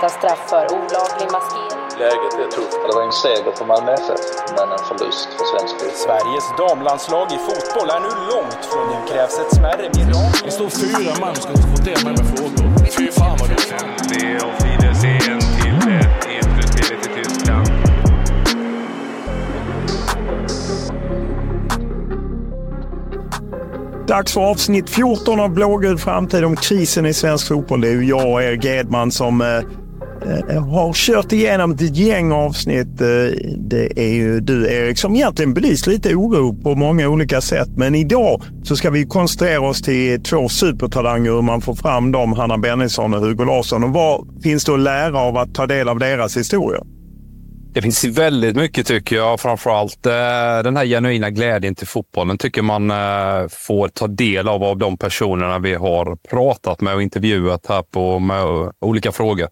Skärpta straff för olaglig maskering. Läget är tufft. Det var en seger för Malmö FF, men en förlust för svensk fotboll. Sveriges damlandslag i fotboll är nu långt från nu krävs ett smärre mirakel. Det står fyra man som ska diskutera med mig frågor. Fy fan vad. Det är auf Wiedersehen till ett intresspelet i Tyskland. Dags för avsnitt 14 av Blågul framtid om krisen i svensk fotboll. Det är ju jag och Erik Edman som eh, Eh, har kört igenom ett gäng avsnitt. Eh, det är ju du Erik som egentligen belyst lite oro på många olika sätt. Men idag så ska vi koncentrera oss till två supertalanger hur man får fram dem, Hanna Bennison och Hugo Larsson. Och vad finns det att lära av att ta del av deras historia? Det finns väldigt mycket tycker jag. Framförallt eh, den här genuina glädjen till fotbollen tycker man eh, får ta del av av de personerna vi har pratat med och intervjuat här på med olika frågor.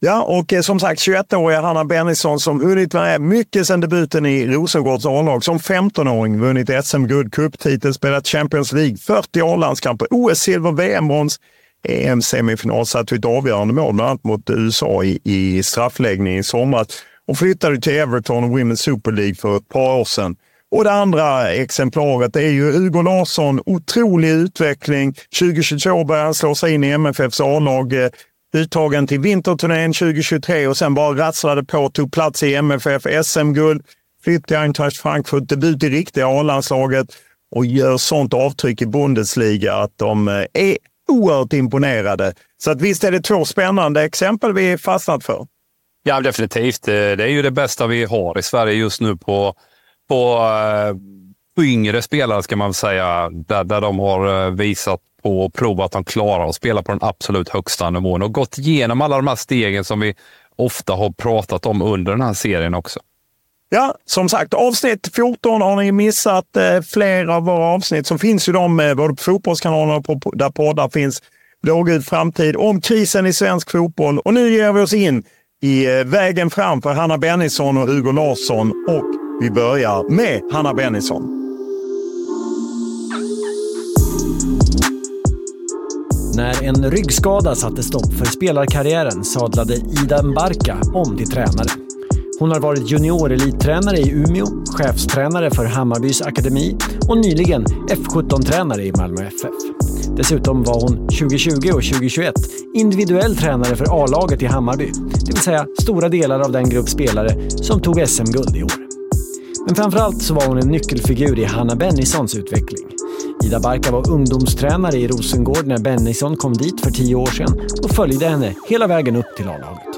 Ja, och eh, som sagt 21-åriga Hanna Bennison som hunnit med mycket sedan debuten i Rosengårds A-lag. Som 15-åring vunnit SM-guld, cuptitel, spelat Champions League, 40 A-landskamper, OS-silver, VM-brons, EM-semifinal, satt ett avgörande mål bland annat mot USA i, i straffläggning i somras och flyttade till Everton och Women's Super League för ett par år sedan. Och det andra exemplaret är ju Hugo Larsson. Otrolig utveckling. 2022 började han slå sig in i MFFs A-lag. Eh, Uttagen till vinterturnén 2023 och sen bara rasslade på. Tog plats i MFF, SM-guld, flytt till Eintracht Frankfurt, debut i riktiga A-landslaget och gör sånt avtryck i Bundesliga att de eh, är oerhört imponerade. Så att visst är det två spännande exempel vi fastnat för. Ja, definitivt. Det är ju det bästa vi har i Sverige just nu på, på, på yngre spelare, ska man säga. Där, där de har eh, visat på och prova att de klarar att spela på den absolut högsta nivån och gått igenom alla de här stegen som vi ofta har pratat om under den här serien också. Ja, som sagt, avsnitt 14 har ni missat eh, flera av våra avsnitt så finns ju de eh, både på Fotbollskanalen och på, där poddar finns. Blågul framtid om krisen i svensk fotboll. Och nu ger vi oss in i eh, vägen fram för Hanna Bennison och Hugo Larsson. Och vi börjar med Hanna Bennison. När en ryggskada satte stopp för spelarkarriären sadlade Ida Mbarka om till tränare. Hon har varit juniorelittränare i Umeå, chefstränare för Hammarbys akademi och nyligen F17-tränare i Malmö FF. Dessutom var hon 2020 och 2021 individuell tränare för A-laget i Hammarby, det vill säga stora delar av den grupp spelare som tog SM-guld i år. Men framförallt så var hon en nyckelfigur i Hanna Bennisons utveckling. Ida Barka var ungdomstränare i Rosengård när Bennison kom dit för tio år sedan och följde henne hela vägen upp till A-laget.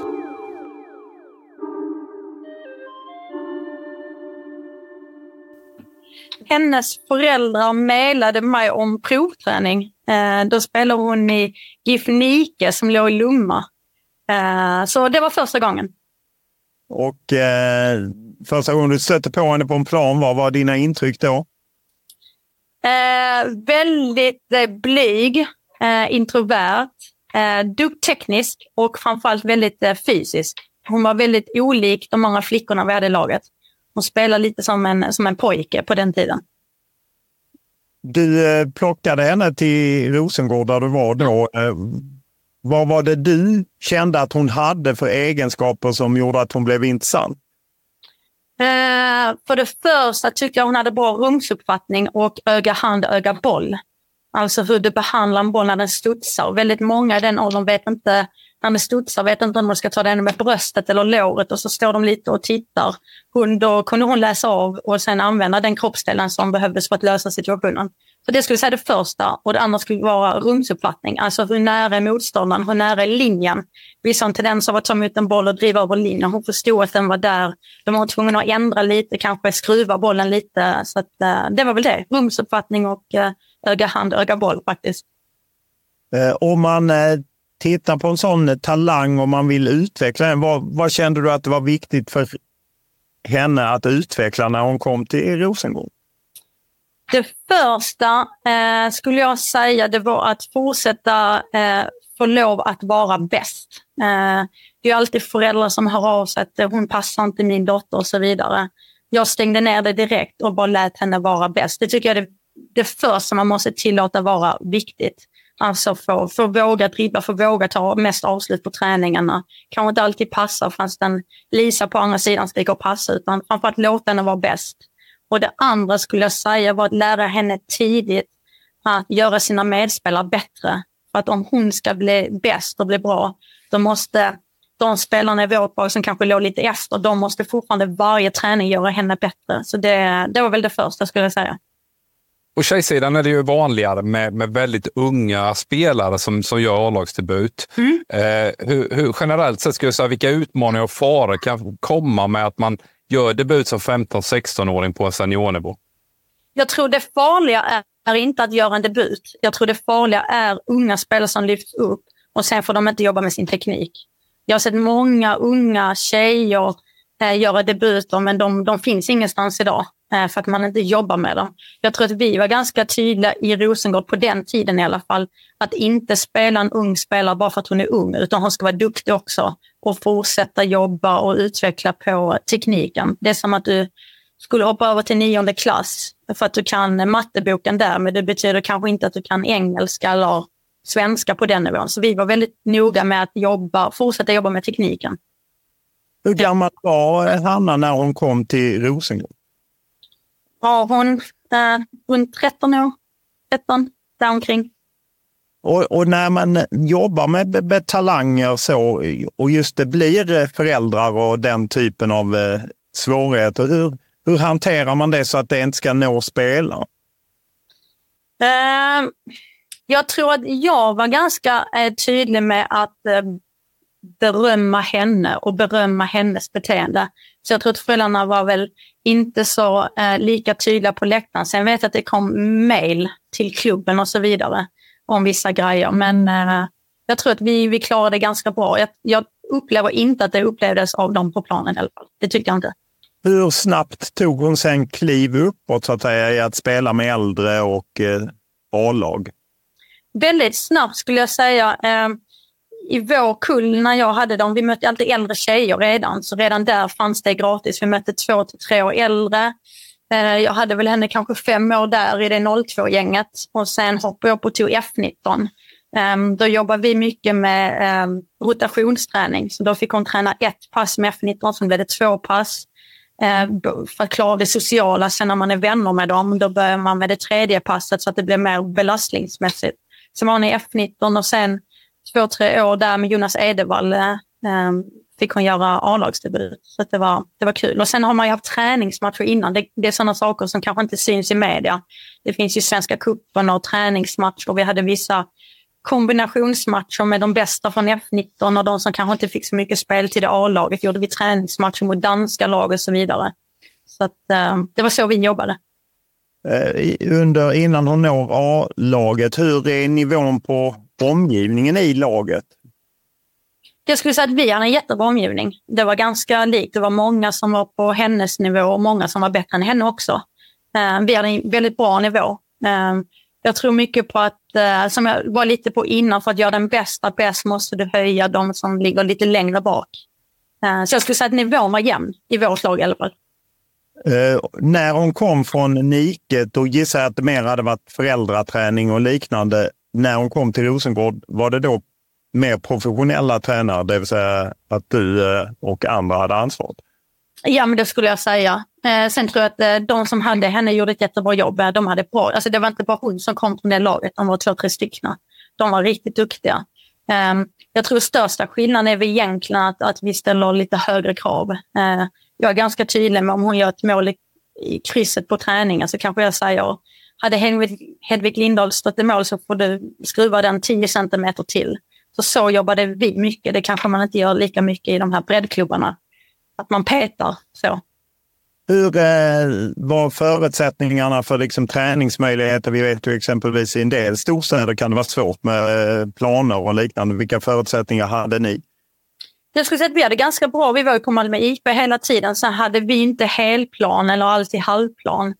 hennes föräldrar mejlade mig om provträning. Eh, då spelade hon i GIF Nike som låg i Lomma. Eh, så det var första gången. Och eh, första gången du stötte på henne på en plan, vad var dina intryck då? Eh, väldigt eh, blyg, eh, introvert, eh, duktig och framförallt väldigt eh, fysisk. Hon var väldigt olik de andra flickorna vi hade i laget. Hon spelade lite som en, som en pojke på den tiden. Du eh, plockade henne till Rosengård där du var då. Eh, vad var det du kände att hon hade för egenskaper som gjorde att hon blev intressant? Eh, för det första tyckte jag hon hade bra rumsuppfattning och öga-hand, öga-boll. Alltså hur du behandlar en boll när den studsar. Väldigt många i den åldern vet inte, när den studsar, vet inte om de ska ta den med bröstet eller låret och så står de lite och tittar. Hon, då kunde hon läsa av och sen använda den kroppsdelen som behövdes för att lösa situationen. Så det skulle jag säga det första. Och det andra skulle vara rumsuppfattning. Alltså hur nära är motståndaren, hur nära är linjen? Vissa har en tendens av att ta emot en boll och driva över linjen. Hon förstod att den var där. De var tvungna att ändra lite, kanske skruva bollen lite. Så att, eh, det var väl det. Rumsuppfattning och eh, öga hand, öga boll faktiskt. Eh, om man eh, tittar på en sån talang och man vill utveckla den, vad, vad kände du att det var viktigt för henne att utveckla när hon kom till Rosengård? Det första eh, skulle jag säga det var att fortsätta eh, få lov att vara bäst. Eh, det är alltid föräldrar som hör av sig att hon passar inte min dotter och så vidare. Jag stängde ner det direkt och bara lät henne vara bäst. Det tycker jag är det, det första man måste tillåta vara viktigt. Alltså få, få våga dribbla, få våga ta mest avslut på träningarna. Kanske inte alltid passa fast den Lisa på andra sidan sticker och passar utan framförallt låta henne vara bäst. Och det andra skulle jag säga var att lära henne tidigt att göra sina medspelare bättre. För att om hon ska bli bäst och bli bra, då måste de spelarna i vårt lag som kanske låg lite efter, de måste fortfarande varje träning göra henne bättre. Så det, det var väl det första skulle jag säga. På tjejsidan är det ju vanligare med, med väldigt unga spelare som, som gör A-lagsdebut. Mm. Eh, hur, hur, generellt sett skulle jag säga, vilka utmaningar och faror kan komma med att man gör debut som 15-16-åring på seniornivå? Jag tror det farliga är, är inte att göra en debut. Jag tror det farliga är unga spelare som lyfts upp och sen får de inte jobba med sin teknik. Jag har sett många unga tjejer Eh, göra debuter men de, de finns ingenstans idag eh, för att man inte jobbar med dem. Jag tror att vi var ganska tydliga i Rosengård på den tiden i alla fall att inte spela en ung spelare bara för att hon är ung utan hon ska vara duktig också och fortsätta jobba och utveckla på tekniken. Det är som att du skulle hoppa över till nionde klass för att du kan matteboken där, men det betyder kanske inte att du kan engelska eller svenska på den nivån. Så vi var väldigt noga med att jobba, fortsätta jobba med tekniken. Hur gammal var Hanna när hon kom till Rosengård? Ja, hon äh, runt 13 år, 13, däromkring. Och, och, när man jobbar med, med, talanger så och just det blir föräldrar och den typen av eh, svårigheter, hur, hur hanterar man det så att det inte ska nå spelare? Uh, jag tror att jag var ganska uh, tydlig med att uh, berömma henne och berömma hennes beteende. Så jag tror att föräldrarna var väl inte så uh, lika tydliga på läktaren. Sen vet jag att det kom mail till klubben och så vidare om vissa grejer. Men eh, jag tror att vi, vi klarade det ganska bra. Jag, jag upplever inte att det upplevdes av dem på planen i alla fall. Det tyckte jag inte. Hur snabbt tog hon sen kliv uppåt så att säga, i att spela med äldre och eh, A-lag? Väldigt snabbt skulle jag säga. Eh, i vår kull när jag hade dem, vi mötte alltid äldre tjejer redan, så redan där fanns det gratis. Vi mötte två till tre år äldre. Eh, jag hade väl henne kanske fem år där i det 02-gänget och sen hoppade jag upp och tog F19. Då jobbade vi mycket med ehm, rotationsträning, så då fick hon träna ett pass med F19, sen blev det två pass. Eh, för att klara det sociala, sen när man är vänner med dem, då börjar man med det tredje passet så att det blir mer belastningsmässigt. Så var hon i F19 och sen två, tre år där med Jonas Edevall eh, ehm, fick hon göra A-lagsdebut. Så det, var, det var kul. Och sen har man ju haft träningsmatcher innan. Det, det är sådana saker som kanske inte syns i media. Det finns ju Svenska cupen och träningsmatcher. Vi hade vissa kombinationsmatcher med de bästa från F19 och de som kanske inte fick så mycket spel till det A-laget. gjorde vi träningsmatcher mot danska lag och så vidare. Så att, ehm, det var så vi jobbade. Eh, under, innan hon når A-laget, hur är nivån på omgivningen i laget? Jag skulle säga att vi hade en jättebra omgivning. Det var ganska likt. Det var många som var på hennes nivå och många som var bättre än henne också. Eh, vi hade en väldigt bra nivå. Ehm, jag tror mycket på att, eh, som jag var lite på innan, för att göra den bästa bäst måste du höja de som ligger lite längre bak. Eh, så jag skulle säga att nivån var jämn i vårt lag i alla fall. När hon kom från Nike, då gissar jag att det mer hade varit föräldraträning och liknande. När hon kom till Rosengård, var det då mer professionella tränare, det vill säga att du eh, och andra hade ansvaret? Ja, men det skulle jag säga. Eh, sen tror jag att eh, de som hade henne gjorde ett jättebra jobb. Eh, de hade bra, alltså det var inte bara hon som kom från det laget, de var två, tre stycken. De var riktigt duktiga. Ehm, jag tror största skillnaden är väl egentligen att, att vi ställer lite högre krav. Jag är ganska tydlig med om hon gör ett mål i, i krysset på träningen så kanske jag säger hade Hedvig, Hedvig Lindahl stått i mål så får du skruva den 10 centimeter till. Så så jobbade vi mycket. Det kanske man inte gör lika mycket i de här breddklubbarna. Att man petar så. Hur eh, var förutsättningarna för liksom, träningsmöjligheter? Vi vet ju exempelvis i en del storstäder kan det vara svårt med eh, planer och liknande. Vilka förutsättningar hade ni? Jag skulle säga att vi hade ganska bra. Vi var ju på Malmö IP hela tiden. Sen hade vi inte helplan eller alltid halvplan.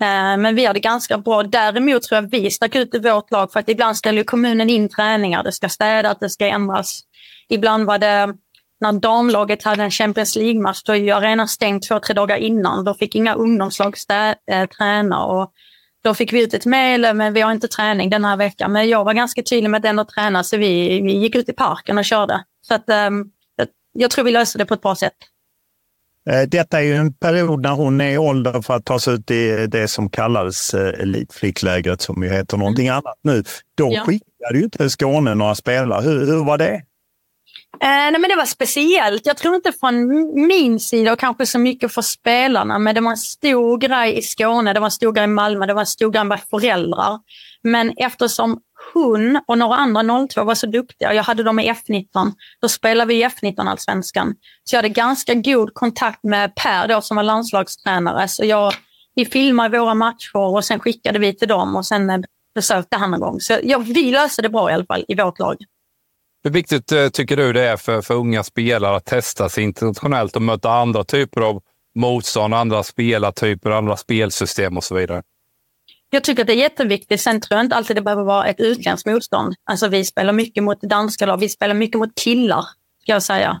Eh, men vi har det ganska bra. Däremot tror jag vi stack ut i vårt lag för att ibland ställer kommunen in träningar. Det ska städas, det ska ändras. Ibland var det när damlaget hade en Champions League-match, då är arenan stängd två, tre dagar innan. Då fick inga ungdomslag stä, äh, träna och då fick vi ut ett mejl, eh, men vi har inte träning den här veckan. Men jag var ganska tydlig med att ändå träna, så vi, vi gick ut i parken och körde. Så att, ähm, jag tror vi löste det på ett bra sätt. Eh, detta är ju en period när hon är i ålder för att ta sig ut i det som kallades eh, elitflicklägret, som ju heter någonting mm. annat nu. Då ja. skickade ju inte Skåne några spelare. Hur, hur var det? Eh, nej, men det var speciellt. Jag tror inte från min sida och kanske så mycket för spelarna, men det var en stor grej i Skåne, det var en stor grej i Malmö, det var en stor grej med föräldrar. Men eftersom hon och några andra 02 var så duktiga, jag hade dem i F19, då spelade vi i F19-allsvenskan. Så jag hade ganska god kontakt med Per då som var landslagstränare. Så jag, vi filmade våra matcher och sen skickade vi till dem och sen besökte han en gång. Så ja, vi löste det bra i alla fall i vårt lag. Hur viktigt eh, tycker du det är för, för unga spelare att testa sig internationellt och möta andra typer av motstånd, andra spelartyper, andra spelsystem och så vidare? Jag tycker att det är jätteviktigt. Sen tror jag inte alltid det behöver vara ett utländskt motstånd. Alltså vi spelar mycket mot danska lag. Vi spelar mycket mot killar, ska jag säga.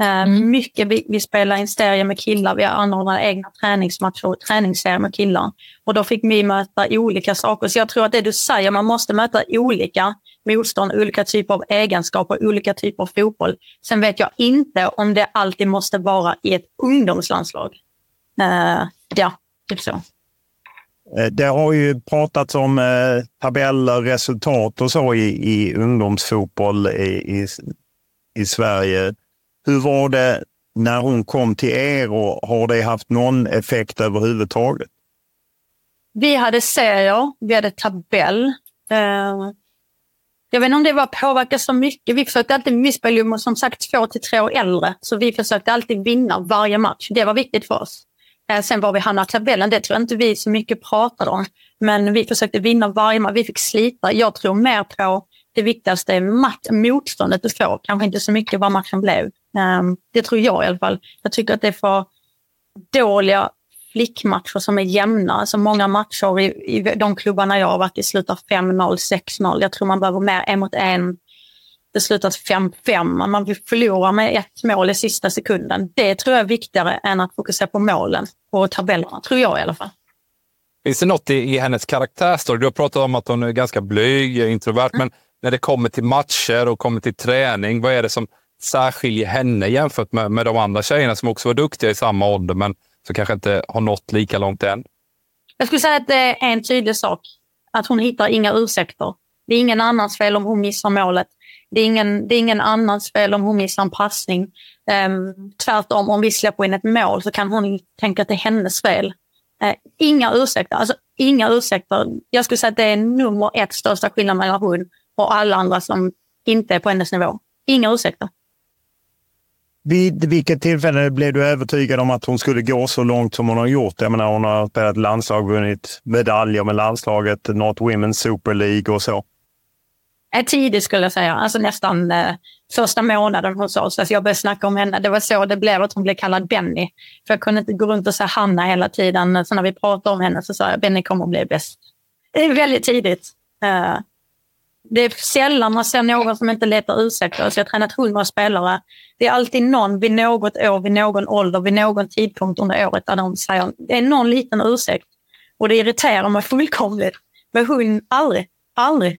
Eh, mm. Mycket, vi, vi spelar en serie med killar. Vi anordnar egna träningsmatcher och träningsserier med killar. Och då fick vi möta olika saker. Så jag tror att det du säger, man måste möta olika motstånd, olika typer av egenskaper, olika typer av fotboll. Sen vet jag inte om det alltid måste vara i ett ungdomslandslag. Uh, ja, typ så. Eh, det har ju pratats om eh, tabeller, resultat och så i, i ungdomsfotboll i, i, i, Sverige. Hur var det när hon kom till er och har det haft någon effekt överhuvudtaget? Vi hade serier, vi hade tabell. Eh, jag vet inte om det var påverkat så mycket. Vi försökte alltid, vi spelade ju som sagt två till tre år äldre, så vi försökte alltid vinna varje match. Det var viktigt för oss. Eh, sen var vi hamnade i tabellen, det tror jag inte vi så mycket pratade om. Men vi försökte vinna varje match, vi fick slita. Jag tror mer på det viktigaste, match, motståndet du får, kanske inte så mycket vad matchen blev. Ehm, det tror jag i alla fall. Jag tycker att det är för dåliga flickmatcher som är jämna. Alltså många matcher i, i de klubbarna jag har varit i slutar 5-0, 6-0. Jag tror man behöver mer en mot en. Det slutar 5-5. Man vill förlora med ett mål i sista sekunden. Det tror jag är viktigare än att fokusera på målen och tabellerna, tror jag i alla fall. Finns det något i, i hennes karaktärsstory? Du har pratat om att hon är ganska blyg, introvert, mm. men när det kommer till matcher och kommer till träning, vad är det som särskiljer henne jämfört med, med de andra tjejerna som också var duktiga i samma ålder, men som kanske inte har nått lika långt än? Jag skulle säga att det är en tydlig sak. Att hon hittar inga ursäkter. Det är ingen annans fel om hon missar målet. Det är ingen, det är ingen annans fel om hon missar en passning. Um, tvärtom, om vi släpper in ett mål så kan hon tänka att det är hennes fel. Uh, inga ursäkter. Alltså, inga ursäkter. Jag skulle säga att det är nummer ett största skillnad mellan hon och alla andra som inte är på hennes nivå. Inga ursäkter. Vid vilket tillfälle blev du övertygad om att hon skulle gå så långt som hon har gjort? Jag menar, hon har spelat landslag, vunnit medaljer med landslaget, nått Women's Super League och så. Tidigt skulle jag säga, alltså nästan eh, första månaden hos oss. Alltså jag började snacka om henne. Det var så det blev att hon blev kallad Benny. För jag kunde inte gå runt och säga Hanna hela tiden. Så när vi pratade om henne så sa jag Benny kommer att bli bäst. det är väldigt tidigt. Eh, det är sällan man ser någon som inte letar ursäkter. Så jag har tränat hundra spelare. Det är alltid någon vid något år, vid någon ålder, vid någon tidpunkt under året där de säger det är någon liten ursäkt. Och det irriterar mig fullkomligt. Men hon, aldrig, aldrig.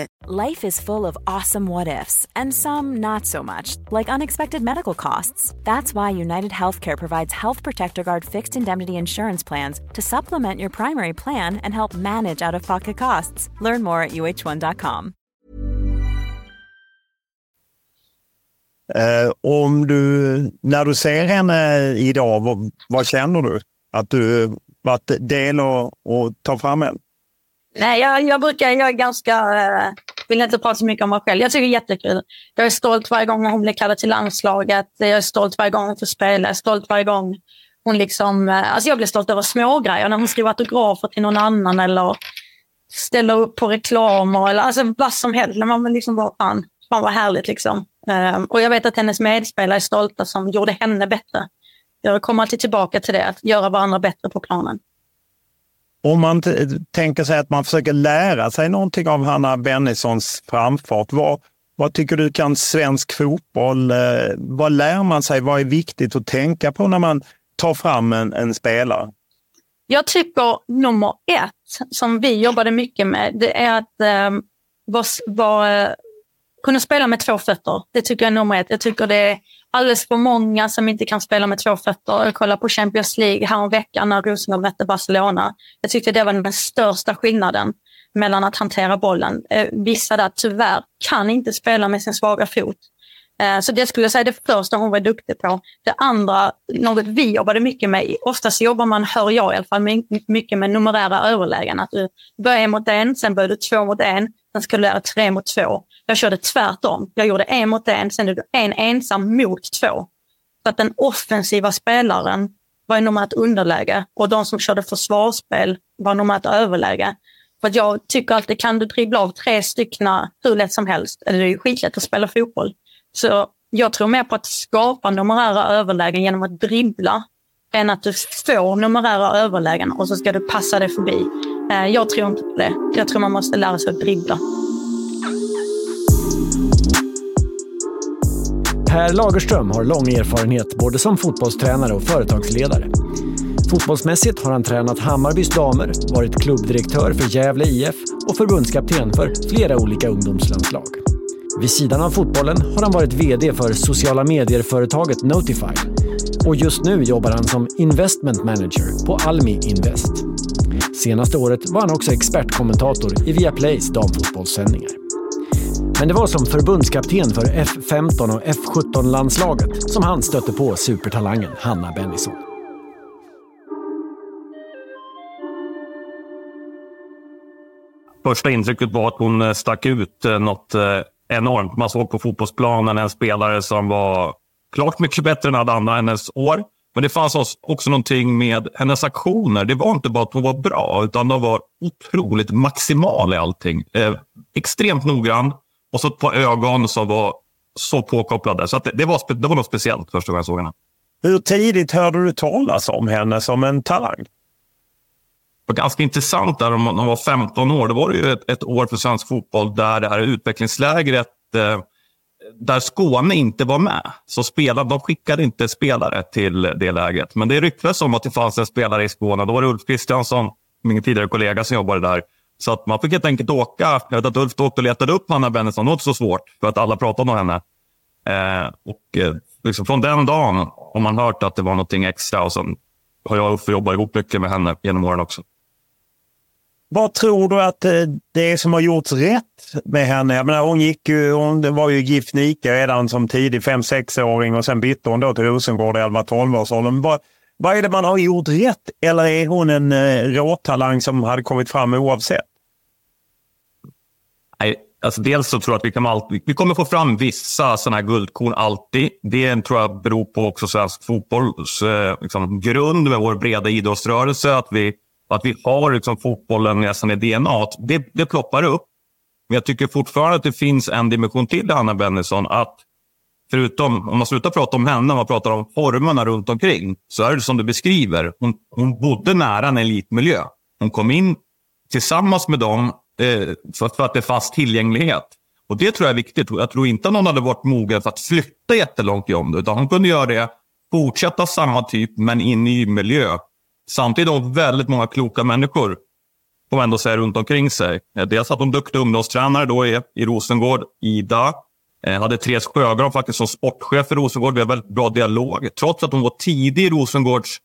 Life is full of awesome what ifs, and some not so much, like unexpected medical costs. That's why United Healthcare provides Health Protector Guard fixed indemnity insurance plans to supplement your primary plan and help manage out of pocket costs. Learn more at uh1.com. Eh, om du, när du ser henne idag, vad, vad känner du? Att du varit del och, och ta fram henne? Nej, jag, jag brukar, jag är ganska, äh, vill inte prata så mycket om mig själv. Jag tycker det är jättekul. Jag är stolt varje gång hon blir kallad till landslaget. Jag är stolt varje gång hon får spela. Jag är stolt varje gång hon liksom, äh, alltså jag blir stolt över smågrejer. När hon skriver autografer till någon annan eller ställer upp på reklamer eller alltså vad som helst. När man liksom bara, fan, fan vad härligt liksom. Uh, och jag vet att hennes medspelare är stolta som gjorde henne bättre. Jag kommer alltid tillbaka till det, att göra varandra bättre på planen. Om man tänker sig att man försöker lära sig någonting av Hanna Bennisons framfart, vad, vad tycker du kan svensk fotboll, eh, vad lär man sig, vad är viktigt att tänka på när man tar fram en, en spelare? Jag tycker nummer ett, som vi jobbade mycket med, det är att ehm, eh, var, var, kunna spela med två fötter. Det tycker jag är nummer ett. Jag tycker det är alldeles för många som inte kan spela med två fötter. Jag kollade på Champions League häromveckan när Rosengård mötte Barcelona. Jag tyckte det var den största skillnaden mellan att hantera bollen. Eh, vissa där tyvärr kan inte spela med sin svaga fot. Eh, så det skulle jag säga det första hon var duktig på. Det andra, något vi jobbade mycket med, oftast jobbar man, hör jag i alla fall, mycket med numerära överlägen. Att du börjar en mot en, sen börjar du två mot en, sen ska du lära tre mot två. Jag körde tvärtom. Jag gjorde en mot en, sen gjorde en ensam mot två. Så att den offensiva spelaren var i normalt underläge och de som körde försvarsspel var normalt överläge. För att jag tycker alltid, kan du dribbla av tre stycken hur lätt som helst, eller det är ju skitlätt att spela fotboll. Så jag tror mer på att skapa numerära överlägen genom att dribbla än att du får numerära överlägen och så ska du passa det förbi. Eh, jag tror inte på det. Jag tror man måste lära sig att dribbla. Per Lagerström har lång erfarenhet både som fotbollstränare och företagsledare. Fotbollsmässigt har han tränat Hammarbys damer, varit klubbdirektör för Gävle IF och förbundskapten för flera olika ungdomslandslag. Vid sidan av fotbollen har han varit VD för sociala medier-företaget Notify och just nu jobbar han som Investment Manager på Almi Invest. Senaste året var han också expertkommentator i Viaplays damfotbollssändningar. Men det var som förbundskapten för F15 och F17-landslaget som han stötte på supertalangen Hanna Bennison. Första intrycket var att hon eh, stack ut eh, något eh, enormt. Man såg på fotbollsplanen en spelare som var klart mycket bättre än alla andra hennes år. Men det fanns också någonting med hennes aktioner. Det var inte bara att hon var bra, utan hon var otroligt maximal i allting. Eh, extremt noggrann och så ett par ögon som var så påkopplade. Så det, det, var, det var något speciellt första gången jag såg henne. Hur tidigt hörde du talas om henne som en talang? Det var ganska intressant där om hon var 15 år. Då var det ju ett, ett år för svensk fotboll där det här utvecklingslägret eh, där Skåne inte var med. Så spelade, de skickade inte spelare till det lägret. Men det ryktades om att det fanns en spelare i Skåne. Då var det Ulf Kristiansson, min tidigare kollega, som jobbade där. Så att man fick helt enkelt åka. Jag vet att Ulf åkte och letade upp Hanna Bennison. Det var inte så svårt, för att alla pratade om henne. Eh, och eh, liksom från den dagen har man hört att det var någonting extra. Och sen har jag och Uffe jobbat ihop mycket med henne genom åren också. Vad tror du att eh, det är som har gjorts rätt med henne? Jag menar, hon, gick ju, hon var ju gift med Ica redan som tidig 5-6-åring och sen bytte hon då till Rosengård i 11-12-årsåldern. Vad, vad är det man har gjort rätt? Eller är hon en eh, råtalang som hade kommit fram oavsett? Nej, alltså dels så tror jag att vi, kan alltid, vi kommer få fram vissa sådana här guldkorn alltid. Det tror jag beror på också svensk fotbolls eh, liksom, grund med vår breda idrottsrörelse. Att vi att vi har liksom fotbollen nästan i DNA. Det, det ploppar upp. Men jag tycker fortfarande att det finns en dimension till i Hanna Bennison. Att förutom, om man slutar prata om henne, om man pratar om formerna runt omkring, så är det som du beskriver. Hon, hon bodde nära en elitmiljö. Hon kom in tillsammans med dem eh, för, för, att det fanns tillgänglighet. Och Det tror jag är viktigt. Jag tror inte någon hade varit mogen för att flytta jättelångt i om det, utan hon kunde göra det, fortsätta samma typ, men i en ny miljö. Samtidigt har hon väldigt många kloka människor får man ändå säga runt omkring sig. Eh, dels att hon duktig ungdomstränare då i, i Rosengård, Ida. Eh, hade Therese Sjögran faktiskt som sportchef i Rosengård. Vi har väldigt bra dialog. Trots att hon var tidig i Rosengårds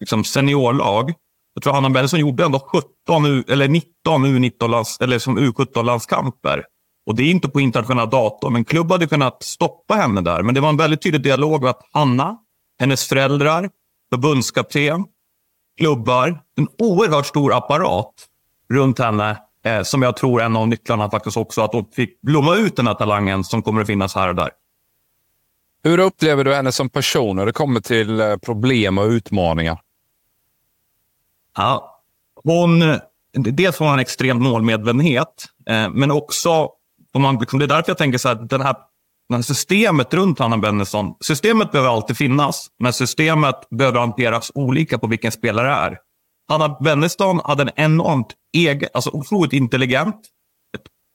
liksom, seniorlag. Jag tror Hanna Bellson gjorde ändå 17 eller 19 U19 eller som U17-landskamper. Och det är inte på internationella datorn. men klubb hade kunnat stoppa henne där. Men det var en väldigt tydlig dialog med att Hanna, hennes föräldrar, förbundskapten, klubbar, en oerhört stor apparat runt henne eh, som jag tror är en av nycklarna faktiskt också att hon fick blomma ut den här talangen som kommer att finnas här och där. Hur upplever du henne som person när det kommer till eh, problem och utmaningar? Ja, hon, dels har hon en extrem målmedvetenhet, eh, men också, om man, liksom, det är därför jag tänker så här, den här men systemet runt Hanna Bennison, systemet behöver alltid finnas, men systemet behöver hanteras olika på vilken spelare det är. Hanna Bennison hade en enormt egen, alltså otroligt intelligent,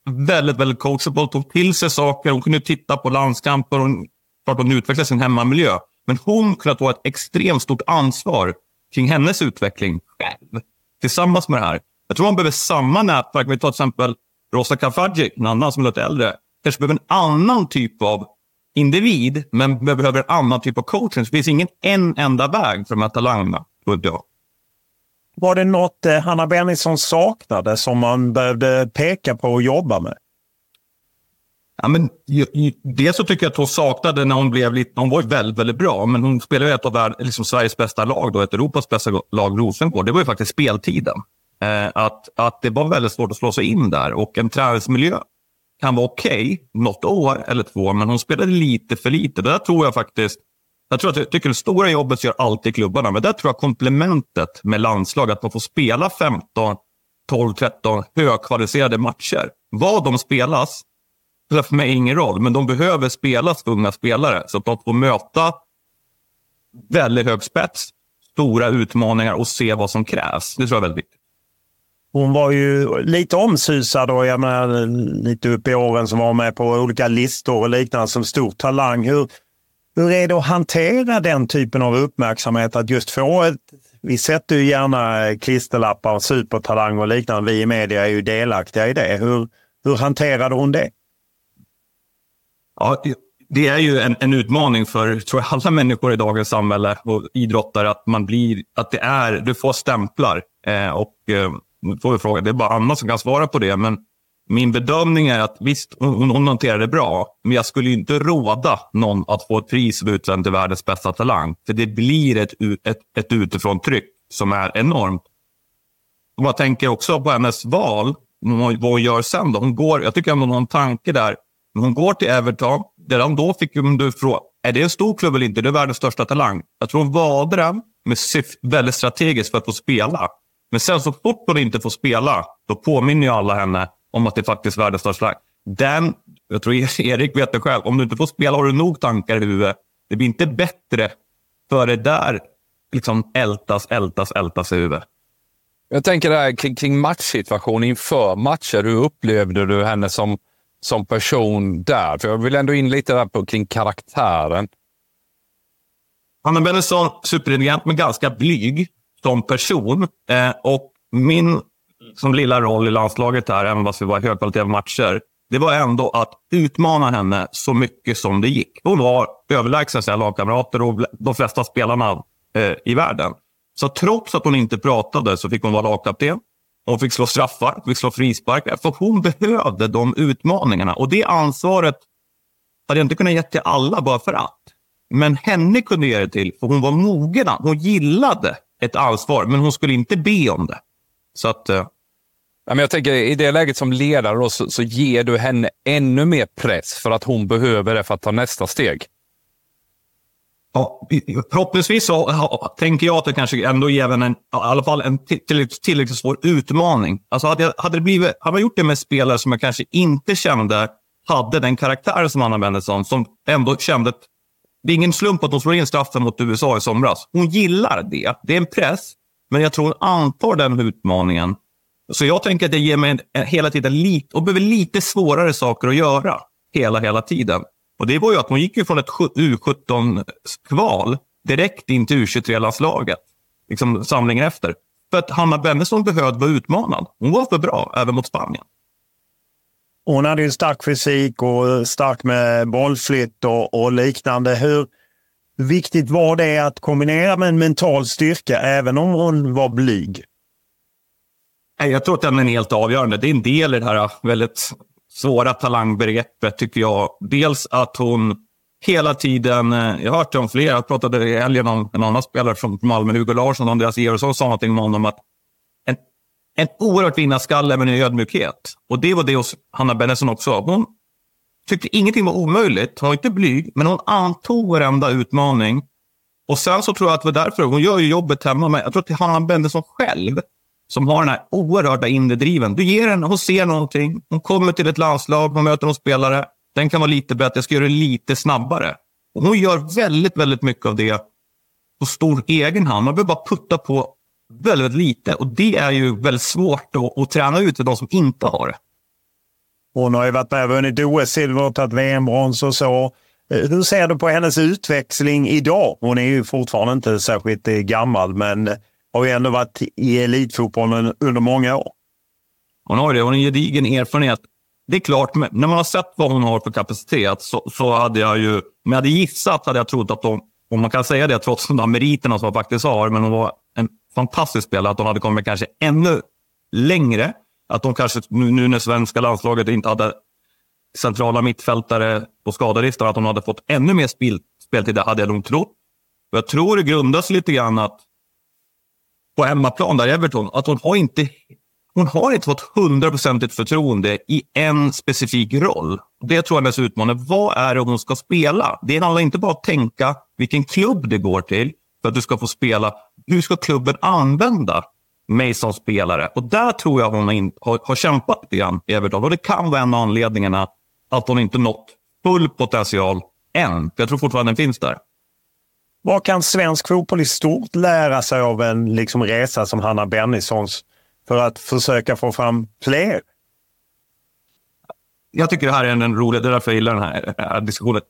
väldigt, väldigt coachable, tog till sig saker, hon kunde titta på landskamper, hon, klart hon utvecklade sin hemmamiljö. Men hon kunde ta ett extremt stort ansvar kring hennes utveckling själv, tillsammans med det här. Jag tror man behöver samma nätverk. Vi tar till exempel Rosa Kafaji, en annan som är lite äldre kanske behöver en annan typ av individ, men behöver en annan typ av coaching. det finns ingen en enda väg för de här talangerna, jag. Var det något eh, Hanna Bennison saknade som man behövde peka på och jobba med? Ja, men, dels så tycker jag att hon saknade när hon blev lite... Hon var ju väldigt, väldigt bra, men hon spelade ju ett av värld, liksom Sveriges bästa lag, då, ett Europas bästa lag, Rosengård. Det var ju faktiskt speltiden. Eh, att, att det var väldigt svårt att slå sig in där och en träningsmiljö kan vara okej okay, något år eller två, men hon spelade lite för lite. Det där tror jag faktiskt jag tror att jag tycker det stora jobbet gör alltid klubbarna, men där tror jag komplementet med landslag, att man får spela 15, 12, 13 högkvalificerade matcher. Vad de spelas spelar för mig ingen roll, men de behöver spelas för unga spelare så att de får möta väldigt hög spets, stora utmaningar och se vad som krävs. Det tror jag är väldigt viktigt. Hon var ju lite omsusad och jag menar, lite upp i åren som var med på olika listor och liknande som stor talang. Hur, hur är det att hantera den typen av uppmärksamhet? Att just få ett, vi sätter ju gärna klisterlappar, supertalang och liknande. Vi i media är ju delaktiga i det. Hur, hur hanterade hon det? Ja, det är ju en, en, utmaning för tror jag, alla människor i dagens samhälle och idrottare att man blir, att det är, du får stämplar. Eh, och eh, får vi fråga, det är bara Anna som kan svara på det. Men min bedömning är att visst, hon, hon hanterar det bra. Men jag skulle inte råda någon att få ett pris som utsänd till världens bästa talang. För det blir ett, ett, ett utifrån tryck som är enormt. Och man tänker också på hennes val, vad hon gör sen. Då. Hon går, jag tycker ändå hon har en tanke där. Hon går till Everton. Redan då fick du fråga, är det en stor klubb eller inte? Det är världens största talang. Jag tror hon valde den med syft, väldigt strategiskt för att få spela. Men sen så fort hon inte får spela, då påminner ju alla henne om att det faktiskt är världens största Den, jag tror Erik vet det själv, om du inte får spela har du nog tankar i huvudet. Det blir inte bättre för det där liksom ältas, ältas, ältas i huvudet. Jag tänker det här kring, kring matchsituation inför matcher. Hur upplevde du henne som, som person där? För jag vill ändå in lite där på, kring karaktären. Hanna Bennison, superintelligent men ganska blyg som person. Eh, och min som lilla roll i landslaget här, även fast vi var högkvalitativa matcher, det var ändå att utmana henne så mycket som det gick. Hon var överlägsen sina lagkamrater och de flesta spelarna eh, i världen. Så trots att hon inte pratade så fick hon vara lagkapten. Hon fick slå straffar, fick slå frisparkar. Eh, för hon behövde de utmaningarna. Och det ansvaret hade jag inte kunnat ge till alla bara för att. Men henne kunde jag ge det till, för hon var mogen. Hon gillade ett ansvar, men hon skulle inte be om det. Så att... Eh... Ja, men jag tänker, I det läget som ledare då, så, så ger du henne ännu mer press för att hon behöver det för att ta nästa steg. Ja, förhoppningsvis så ja, tänker jag att det kanske ändå ger en, i alla fall en tillräckligt, tillräckligt svår utmaning. Alltså hade, jag, hade, det blivit, hade man gjort det med spelare som jag kanske inte kände hade den karaktär som Anna Bennetsson, som ändå kände... Det är ingen slump att hon slår in straffen mot USA i somras. Hon gillar det. Det är en press, men jag tror hon antar den utmaningen. Så jag tänker att det ger mig en, en, hela tiden lite, och behöver lite svårare saker att göra hela, hela tiden. Och det var ju att hon gick ju från ett U17-kval direkt in till U23-landslaget. Liksom samlingen efter. För att Hanna Bennison behövde vara utmanad. Hon var för bra, även mot Spanien. Hon hade ju stark fysik och stark med bollflytt och, och liknande. Hur viktigt var det att kombinera med en mental styrka även om hon var blyg? Jag tror att den är helt avgörande. Det är en del i det här väldigt svåra talangbegreppet tycker jag. Dels att hon hela tiden, eh, jag har hört det om flera, jag pratade i helgen om en annan spelare från Malmö, Hugo Larsson, Andreas Georgsson sa någonting om honom att en oerhört vinnarskalle med en ödmjukhet. Och det var det hos Hanna Bennison också. Hon tyckte ingenting var omöjligt. Hon var inte blyg, men hon antog varenda utmaning. Och sen så tror jag att det var därför, hon gör ju jobbet hemma, men jag tror att det är Hanna Bennison själv som har den här oerhörda inre driven. Du ger henne, hon ser någonting, hon kommer till ett landslag, hon möter någon spelare. Den kan vara lite bättre, jag ska göra det lite snabbare. Och hon gör väldigt, väldigt mycket av det på stor egen hand. Man behöver bara putta på väldigt, väldigt lite. Och det är ju väldigt svårt att, att träna ut för de som inte har det. Hon har ju varit med och vunnit OS-silver och tagit VM-brons och så. Eh, hur ser du på hennes utväxling idag? Hon är ju fortfarande inte särskilt eh, gammal, men har ju ändå varit i elitfotbollen under många år. Hon har det. Hon har en gedigen erfarenhet. Det är klart, när man har sett vad hon har för kapacitet så, så hade jag ju... Om jag hade gissat hade jag trott att hon, om man kan säga det trots de där meriterna som hon faktiskt har, men hon var fantastisk spelare, att hon hade kommit kanske ännu längre. Att hon kanske, nu när svenska landslaget inte hade centrala mittfältare på skadelistan, att hon hade fått ännu mer spel, speltid, det hade jag nog trott. Och jag tror det grundas lite grann att på hemmaplan där Everton, att hon har inte, hon har inte fått hundraprocentigt förtroende i en specifik roll. Det tror jag är hennes utmaning. Vad är det hon ska spela? Det handlar inte bara om att tänka vilken klubb det går till för att du ska få spela. Hur ska klubben använda mig som spelare? Och där tror jag hon har, har, kämpat lite grann i Everton. Och det kan vara en av anledningarna att hon inte nått full potential än. För jag tror fortfarande den finns där. Vad kan svensk fotboll i stort lära sig av en liksom, resa som Hanna Bennissons för att försöka få fram fler? Jag tycker det här är en rolig, det är därför jag gillar den här, här diskussionen.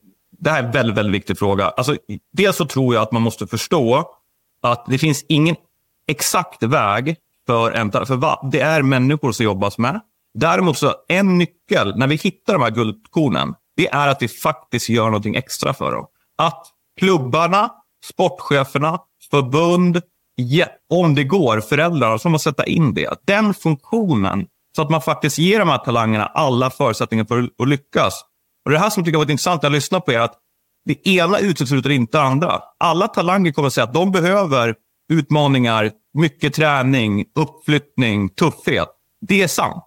Det här är en väldigt, väldigt viktig fråga. Alltså, dels så tror jag att man måste förstå att det finns ingen exakt väg för en... För det är människor som jobbas med. Däremot så en nyckel när vi hittar de här guldkornen, det är att vi faktiskt gör någonting extra för dem. Att klubbarna sportcheferna, förbund, om det går, föräldrarna, som måste sätta in det. Den funktionen, så att man faktiskt ger de här talangerna alla förutsättningar för att lyckas. Och Det här som jag tycker har varit intressant när jag lyssnar på er. att det ena utesluter inte det andra. Alla talanger kommer att säga att de behöver utmaningar, mycket träning, uppflyttning, tuffhet. Det är sant.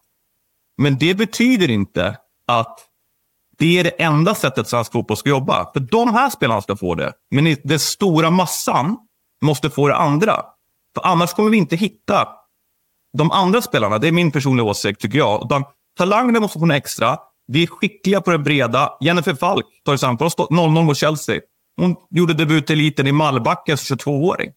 Men det betyder inte att det är det enda sättet svensk fotboll ska jobba. För de här spelarna ska få det. Men den stora massan måste få det andra. För annars kommer vi inte hitta de andra spelarna. Det är min personliga åsikt, tycker jag. Utan talangerna måste få något extra. Vi är skickliga på det breda. Jennifer Falk, tar exempel, har 0-0 mot Chelsea. Hon gjorde debut i eliten i Malbacken som 22-åring.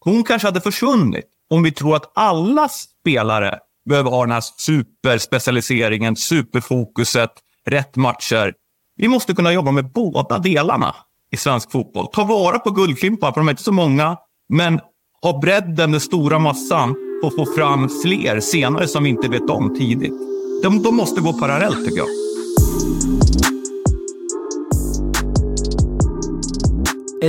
Hon kanske hade försvunnit om vi tror att alla spelare behöver ha den här superspecialiseringen, superfokuset, rätt matcher. Vi måste kunna jobba med båda delarna i svensk fotboll. Ta vara på guldklimpar, för de är inte så många. Men ha bredden, den stora massan och få fram fler senare som vi inte vet om tidigt. De, de måste gå parallellt tycker jag.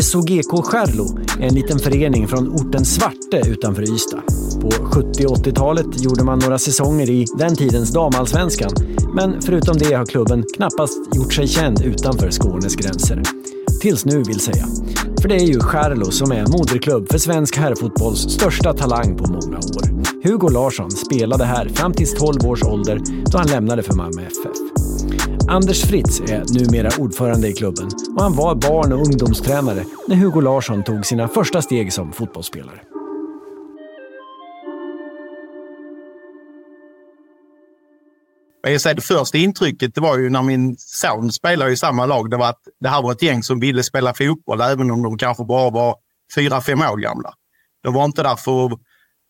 SOGK Skärlo är en liten förening från orten Svarte utanför Ystad. På 70 och 80-talet gjorde man några säsonger i den tidens damallsvenskan. Men förutom det har klubben knappast gjort sig känd utanför Skånes gränser. Tills nu vill säga. För det är ju Skärlo som är moderklubb för svensk herrfotbolls största talang på många år. Hugo Larsson spelade här fram till 12 års ålder då han lämnade för Malmö FF. Anders Fritz är numera ordförande i klubben och han var barn och ungdomstränare när Hugo Larsson tog sina första steg som fotbollsspelare. Jag säger, det första intrycket det var ju när min son spelade i samma lag. Det var att det här var ett gäng som ville spela fotboll, även om de kanske bara var fyra, fem år gamla. De var inte där för att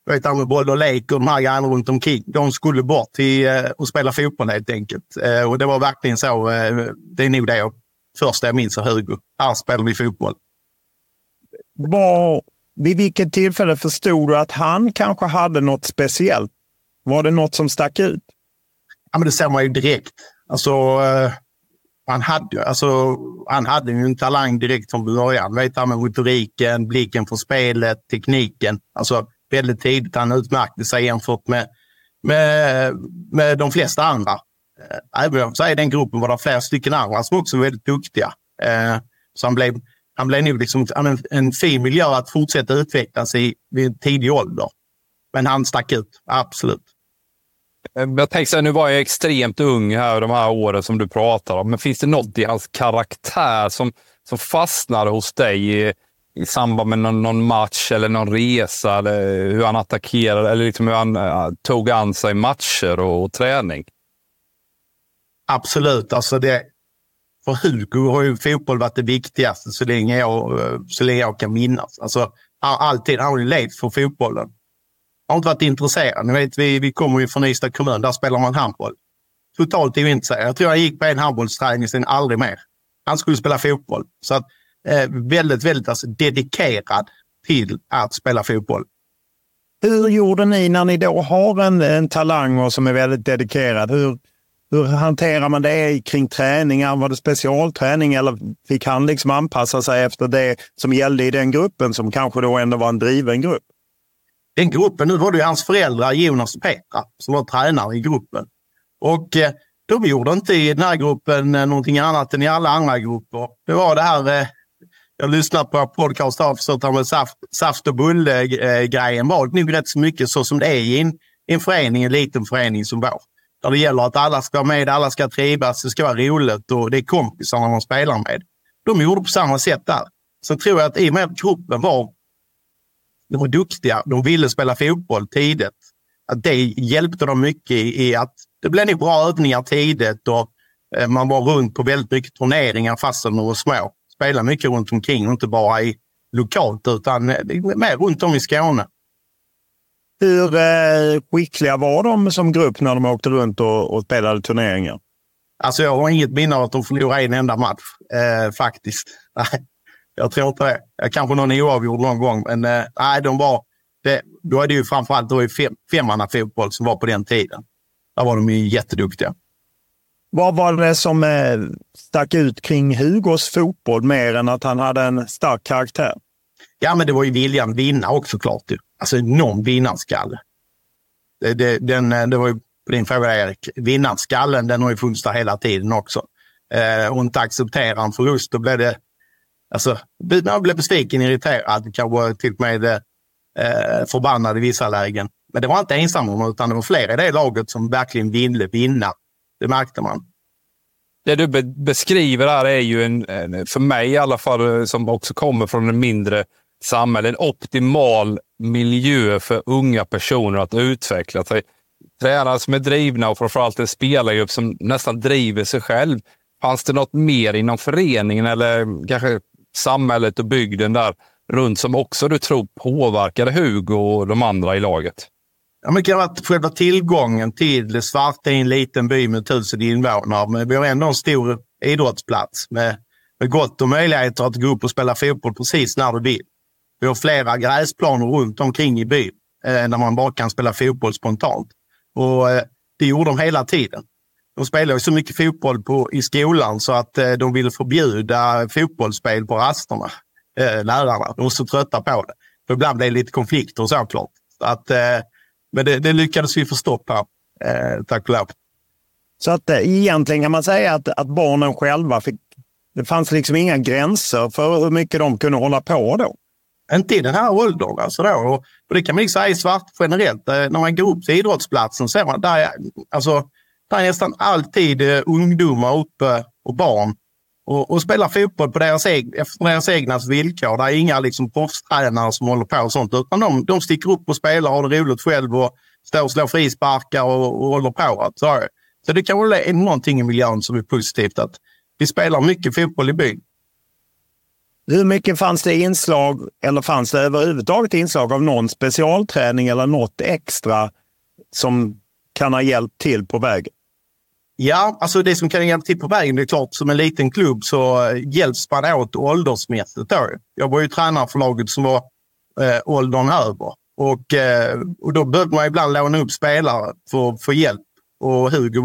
vet, med boll och lek och de här grejerna runt omkring. De skulle bort till eh, och spela fotboll helt enkelt. Eh, och det var verkligen så. Eh, det är nog det jag, första jag minns av Hugo. Här spelar vi fotboll. Var, vid vilket tillfälle förstod du att han kanske hade något speciellt? Var det något som stack ut? Ja, men det ser man ju direkt. Alltså, eh, han, hade, alltså, han hade ju en talang direkt från början. Vet han med motoriken, blicken för spelet, tekniken. Alltså, väldigt tidigt. Han utmärkte sig jämfört med, med, med de flesta andra. Eh, även om jag i den gruppen var det flera stycken andra som också var väldigt duktiga. Eh, så han blev, han blev nog liksom en, en fin miljö att fortsätta utvecklas i vid en tidig ålder. Men han stack ut, absolut. Eh, jag tänkte så här, nu var jag extremt ung här de här åren som du pratar om, men finns det något i hans karaktär som, som fastnade hos dig i samband med någon, någon, match eller någon resa, eller hur han attackerade eller liksom hur han uh, tog an sig matcher och, och, träning? Absolut. Alltså det, för Hugo har ju fotboll varit det viktigaste så länge jag, så länge jag kan minnas. Alltså, alltid. Han har ju levt för fotbollen. Han har inte varit intresserad. Ni vet, vi, vi kommer ju från Ystad kommun. Där spelar man handboll. Totalt ointresserad. Jag tror jag gick på en handbollsträning sen aldrig mer. Han skulle spela fotboll. Så att, eh, väldigt, väldigt alltså, dedikerad till att spela fotboll. Hur gjorde ni när ni då har en, en talang och som är väldigt dedikerad? Hur, hur hanterar man det kring träningar? Var det specialträning eller fick han liksom anpassa sig efter det som gällde i den gruppen som kanske då ändå var en driven grupp? Den gruppen, nu var det ju hans föräldrar Jonas och Petra som var tränare i gruppen. Och eh, de gjorde inte i den här gruppen eh, någonting annat än i alla andra grupper. Det var det här eh, jag lyssnade på podcast och försökt med saft, saft och bulle-grejen eh, var nog rätt så mycket så som det är i en, en förening, en liten förening som vår. Där det gäller att alla ska vara med, alla ska trivas, det ska vara roligt och det är kompisarna man spelar med. De gjorde på samma sätt där. Sen tror jag att i och med att gruppen var, de var duktiga, de ville spela fotboll tidigt, att det hjälpte dem mycket i att det blev nog bra övningar tidigt och eh, man var runt på väldigt mycket turneringar fastän de var små spela mycket runt omkring, inte bara i lokalt utan eh, mer runt om i Skåne. Hur eh, skickliga var de som grupp när de åkte runt och, och spelade turneringar? Alltså jag har inget minne av att de förlorade en enda match, eh, faktiskt. Nej, jag tror inte det. Kanske någon oavgjord någon gång, men eh, nej, de var... Det, då är det ju framförallt då fem, femmannafotboll som var på den tiden. Där var de ju jätteduktiga. Vad var det som eh, stack ut kring Hugos fotboll mer än att han hade en stark karaktär? Ja, men det var ju viljan att vinna också klart. Alltså någon vinnarskalle. Det, det, den, eh, det var ju på din fråga Erik. Vinnarskallen den har ju funnits där hela tiden också. Eh, och inte acceptera en förlust, då blev det... Alltså, man blev besviken, irriterad, kanske till och med eh, förbannad i vissa lägen. Men det var inte ensam om utan det var fler i det laget som verkligen ville vinna det märkte man. Det du be beskriver här är ju, en, för mig i alla fall, eh, som också kommer från en mindre samhälle, en optimal miljö för unga personer att utveckla sig. Tränare som är drivna och framförallt en spelargrupp som nästan driver sig själv. Fanns det något mer inom föreningen eller kanske samhället och bygden där runt som också du tror påverkade Hugo och de andra i laget? Ja, men det kan vara själva tillgången till Svarte i en liten by med tusen invånare. Men vi har ändå en stor idrottsplats med, med gott om möjligheter att gå upp och spela fotboll precis när du vill. Vi har flera gräsplaner runt omkring i byn eh, där man bara kan spela fotboll spontant. Och eh, det gjorde de hela tiden. De spelade ju så mycket fotboll på, i skolan så att eh, de ville förbjuda fotbollsspel på rasterna, eh, lärarna. De var så trötta på det. För ibland blev det lite konflikter såklart. Så att, eh, men det, det, lyckades vi få stopp på, eh, tack och lov. Så att eh, egentligen kan man säga att, att barnen själva fick... Det fanns liksom inga gränser för hur mycket de kunde hålla på då. Inte i den här åldern. Alltså då. Och, och det kan man ju säga i svart generellt. Eh, när man går upp till idrottsplatsen ser man där, alltså, där är nästan alltid eh, ungdomar uppe och barn och, och spelar fotboll på deras, eg, efter deras egna villkor. Det är inga liksom, proffstränare som håller på och sånt, utan de, de sticker upp och spelar och har det roligt själv och står och slår frisparkar och, och håller på. Så, så det kan vara någonting i miljön som är positivt, att vi spelar mycket fotboll i byn. Hur mycket fanns det inslag, eller fanns det överhuvudtaget inslag av någon specialträning eller något extra som kan ha hjälpt till på vägen? Ja, alltså det som kan hjälpa till på vägen, det är klart som en liten klubb så eh, hjälps man åt åldersmässigt. Då. Jag var ju tränare för laget som var eh, åldern över och, eh, och då behövde man ibland låna upp spelare för att få hjälp. Och Hugo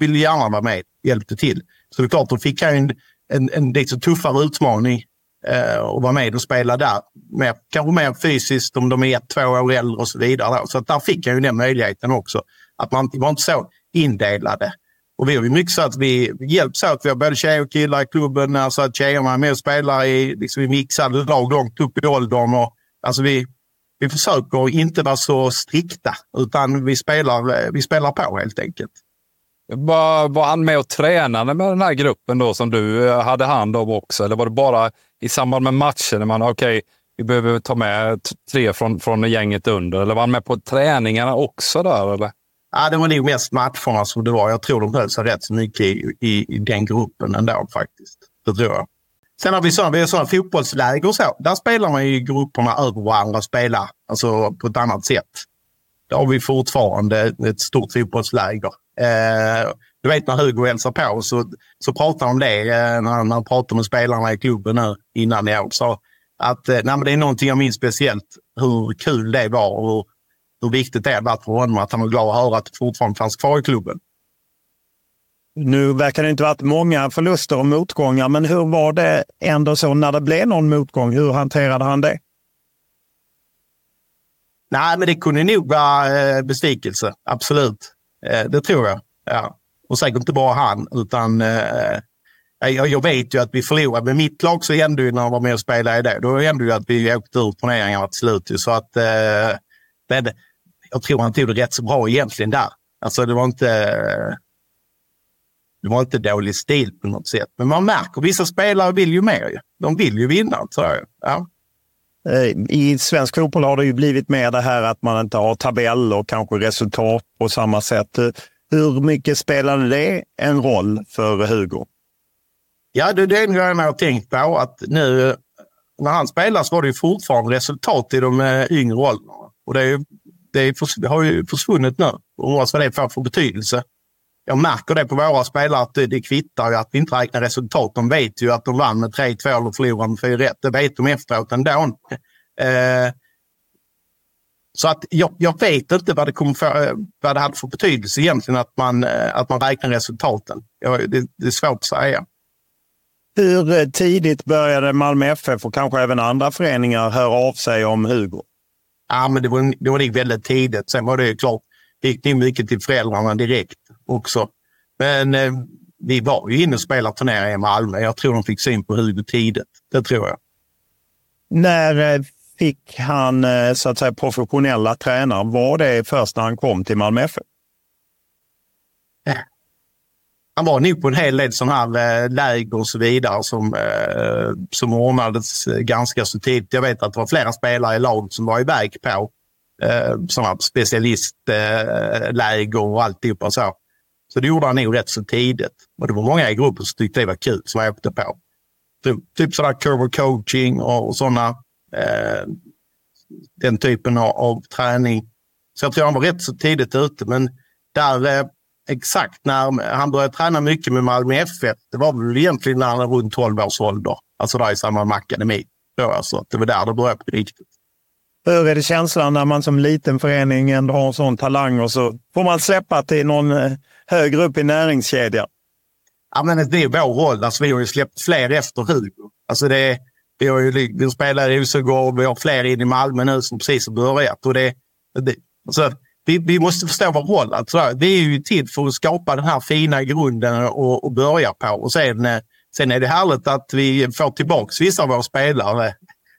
ville gärna vara med, hjälpte till. Så det är klart, då fick han en, en, en lite tuffare utmaning eh, och vara med och spela där. Mer, kanske mer fysiskt om de är ett, två år äldre och så vidare. Då. Så att där fick jag ju den möjligheten också. Att man var inte så indelade. Och vi har ju mycket så att vi hjälps åt. Vi har både tjejer och killar i klubben. Alltså att tjejerna är med och spelar i, liksom i mixade lag långt upp i åldern. Och, alltså vi, vi försöker inte vara så strikta, utan vi spelar, vi spelar på helt enkelt. Var, var han med och tränade med den här gruppen då som du eh, hade hand om också? Eller var det bara i samband med matchen när man, okej, okay, vi behöver ta med tre från, från gänget under? Eller var han med på träningarna också där? Eller? Ja, det var nog mest matcherna som det var. Jag tror de höll sig rätt så mycket i, i, i den gruppen ändå faktiskt. Det tror jag. Sen har vi sådana, vi har sådana fotbollsläger och så. Där spelar man i grupperna över varandra och spelar alltså på ett annat sätt. Där har vi fortfarande ett stort fotbollsläger. Eh, du vet när Hugo hälsar på så, så pratar om det eh, när, han pratar med spelarna i klubben nu innan i år. Så att eh, nej, men det är någonting jag minns speciellt hur kul det var och hur viktigt det var för honom att han var glad att höra att det fortfarande fanns kvar i klubben. Nu verkar det inte varit många förluster och motgångar, men hur var det ändå så när det blev någon motgång? Hur hanterade han det? Nej, men det kunde nog vara eh, besvikelse. Absolut. Eh, det tror jag. Ja. Och säkert inte bara han, utan eh, jag, jag, vet ju att vi förlorade. Med mitt lag så hände det när han var med och spelade i det. Då hände det att vi åkte ur turneringarna till slut. Så att, eh, jag tror han tog det rätt så bra egentligen där. Alltså det var inte... Det var inte dålig stil på något sätt. Men man märker, vissa spelare vill ju mer. De vill ju vinna, tror jag. Ja. Eh, I svensk fotboll har det ju blivit mer det här att man inte har tabeller och kanske resultat på samma sätt. Hur mycket spelade det en roll för Hugo? Ja, det är det jag har tänkt på. Att nu när han spelar så var det ju fortfarande resultat i de eh, yngre åldrarna. Och det, är, det, har ju försvunnit nu. Och vad det får för betydelse. Jag märker det på våra spelare att det, det kvittar ju att vi inte räknar resultat. De vet ju att de vann med 3-2 eller förlorade med 4-1. Det vet de efteråt ändå. Eh, så att jag, jag, vet inte vad det, kommer för, vad det hade för betydelse egentligen att man, eh, att man räknar resultaten. Jag, det, det är svårt att säga. Hur eh, tidigt började Malmö FF och kanske även andra föreningar höra av sig om Hugo? Ja, men det var, det var väldigt tidigt. Sen var det klart, det gick nog mycket till föräldrarna direkt också. Men eh, vi var ju inne och spelade turneringar i Malmö. Jag tror de fick syn på Hugo tidigt. Det tror jag. När eh, fick han eh, så att säga professionella tränare? Var det först när han kom till Malmö FF? Han var nog på en hel del sådana här eh, läger och så vidare som, eh, som ordnades eh, ganska så tidigt. Jag vet att det var flera spelare i laget som var iväg på sådana specialistläger och alltihopa så. Så det gjorde han nog rätt så tidigt. Och det var många i gruppen som tyckte det var kul som jag åkte på. Typ, typ sådär cover coaching och, sådana. Eh, den typen av, av träning. Så jag tror han var rätt så tidigt ute. Men där exakt när han började träna mycket med Malmö FF, det var väl egentligen när han var runt 12 års ålder. Alltså där i samband med akademi. Så alltså, det var där det började på riktigt. Hur är det känslan när man som liten förening ändå har en sån talang och så får man släppa till någon eh, högre upp i näringskedjan? Ja, men det är vår roll. Alltså, vi har ju släppt fler efter Hugo. Alltså det, vi, har ju, vi spelar i Rosengård, vi har fler in i Malmö nu som precis har börjat. Och det, det, alltså, vi, vi måste förstå vår roll. Alltså, vi är ju till för att skapa den här fina grunden och, och börja på. Och sen, eh, sen är det härligt att vi får tillbaka vissa av våra spelare.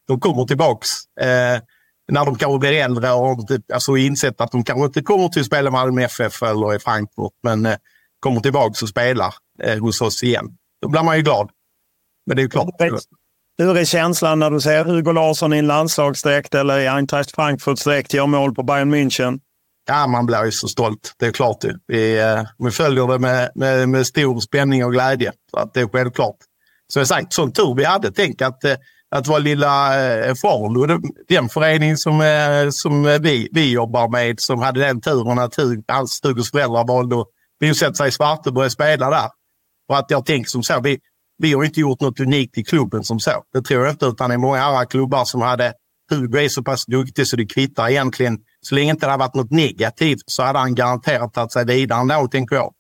De kommer tillbaka eh, när de kanske blir äldre och alltså, insett att de kanske inte kommer till att spela Malmö FF eller i Frankfurt. Men eh, kommer tillbaka och spelar eh, hos oss igen. Då blir man ju glad. Men det är ju klart. Hur är känslan när du ser Hugo Larsson i en landslagsdräkt eller i Eintracht Frankfurt-dräkt gör mål på Bayern München? Ja, man blir ju så stolt. Det är klart. Det. Vi, eh, vi följer det med, med, med stor spänning och glädje. Så att det är självklart. Som jag sagt, sån tur vi hade. Tänk att, eh, att vår lilla eh, Farlo, den förening som, eh, som vi, vi jobbar med, som hade den turen att hans Hugos föräldrar valde att bosätta sig i Svarte och börja spela där. Och att jag tänker som så, vi, vi har inte gjort något unikt i klubben som så. Det tror jag inte, utan det är många andra klubbar som hade Hugo är så pass duktig så det kvittar egentligen. Så länge inte det hade varit något negativt så hade han garanterat tagit sig vidare ändå, tänker jag.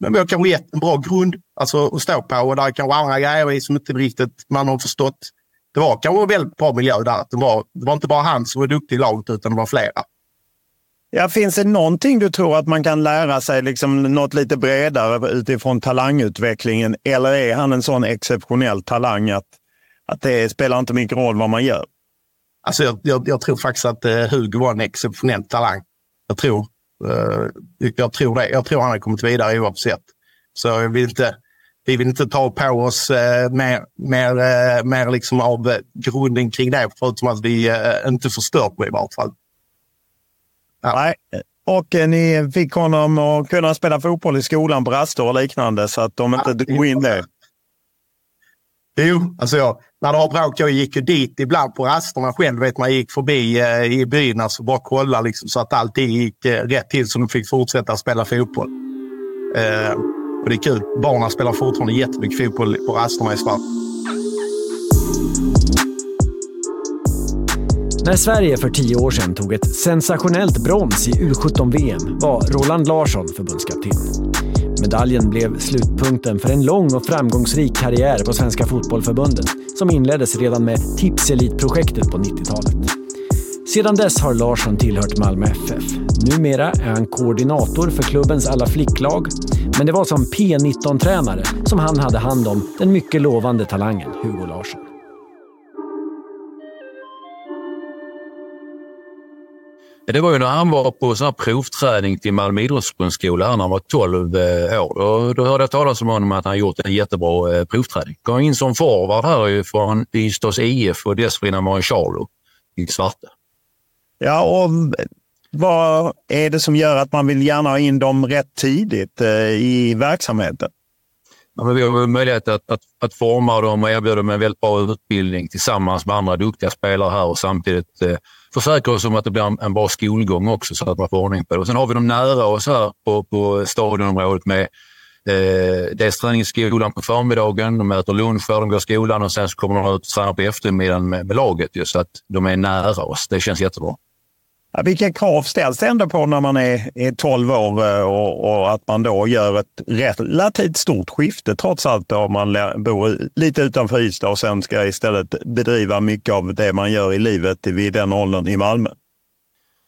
Men vi har kanske gett en bra grund alltså, att stå på och där är kanske andra grejer i som inte riktigt man har förstått. Det var kanske en väldigt bra miljö där. Det var, det var inte bara han som var duktig i laget utan det var flera. Ja, finns det någonting du tror att man kan lära sig, liksom något lite bredare utifrån talangutvecklingen? Eller är han en sån exceptionell talang att, att det spelar inte mycket roll vad man gör? Alltså jag, jag, jag tror faktiskt att uh, Hugo var en exceptionell talang. Jag tror, uh, jag tror det. Jag tror han har kommit vidare oavsett. Så jag vill inte, vi vill inte ta på oss uh, mer, mer, uh, mer liksom av uh, grunden kring det, förutom att vi uh, inte förstört på i vart fall. Ja. Nej. Och eh, ni fick honom att kunna spela fotboll i skolan på raster och liknande så att de inte drog in det. Jo, alltså jag, när det var bråk, jag gick ju dit ibland på rasterna själv. Vet man gick förbi eh, i byn, alltså bara kolla liksom, så att allting gick eh, rätt till så de fick fortsätta spela fotboll. Eh, och det är kul. Barnen spelar fortfarande jättemycket fotboll på rasterna i Sverige. När Sverige för tio år sedan tog ett sensationellt brons i U17-VM var Roland Larsson förbundskapten. Medaljen blev slutpunkten för en lång och framgångsrik karriär på Svenska Fotbollförbundet som inleddes redan med Tipselitprojektet på 90-talet. Sedan dess har Larsson tillhört Malmö FF. Numera är han koordinator för klubbens alla flicklag, men det var som P19-tränare som han hade hand om den mycket lovande talangen Hugo Larsson. Det var ju när han var på sån här provträning till Malmö idrottsgrundskola när han var 12 eh, år. Då, då hörde jag talas om honom att han gjort en jättebra eh, provträning. Kom in som forward här från Ystads IF och dessförinnan var han Charlo i Svarte. Ja, och vad är det som gör att man vill gärna ha in dem rätt tidigt eh, i verksamheten? Ja, men vi har möjlighet att, att, att forma dem och erbjuda dem en väldigt bra utbildning tillsammans med andra duktiga spelare här och samtidigt försäkra oss om att det blir en, en, bra skolgång också så att man får ordning på det. Och sen har vi dem nära oss här på, på stadionområdet med eh, dels träningsskolan på förmiddagen, de äter lunch där de går skolan och sen så kommer de ut och tränar på eftermiddagen med, med laget. Just, så att de är nära oss. Det känns jättebra. Vilka krav ställs det ändå på när man är, är 12 år eh, och, och, att man då gör ett relativt stort skifte trots allt om man bor lite utanför Ystad och sen ska istället bedriva mycket av det man gör i livet vid den åldern i Malmö?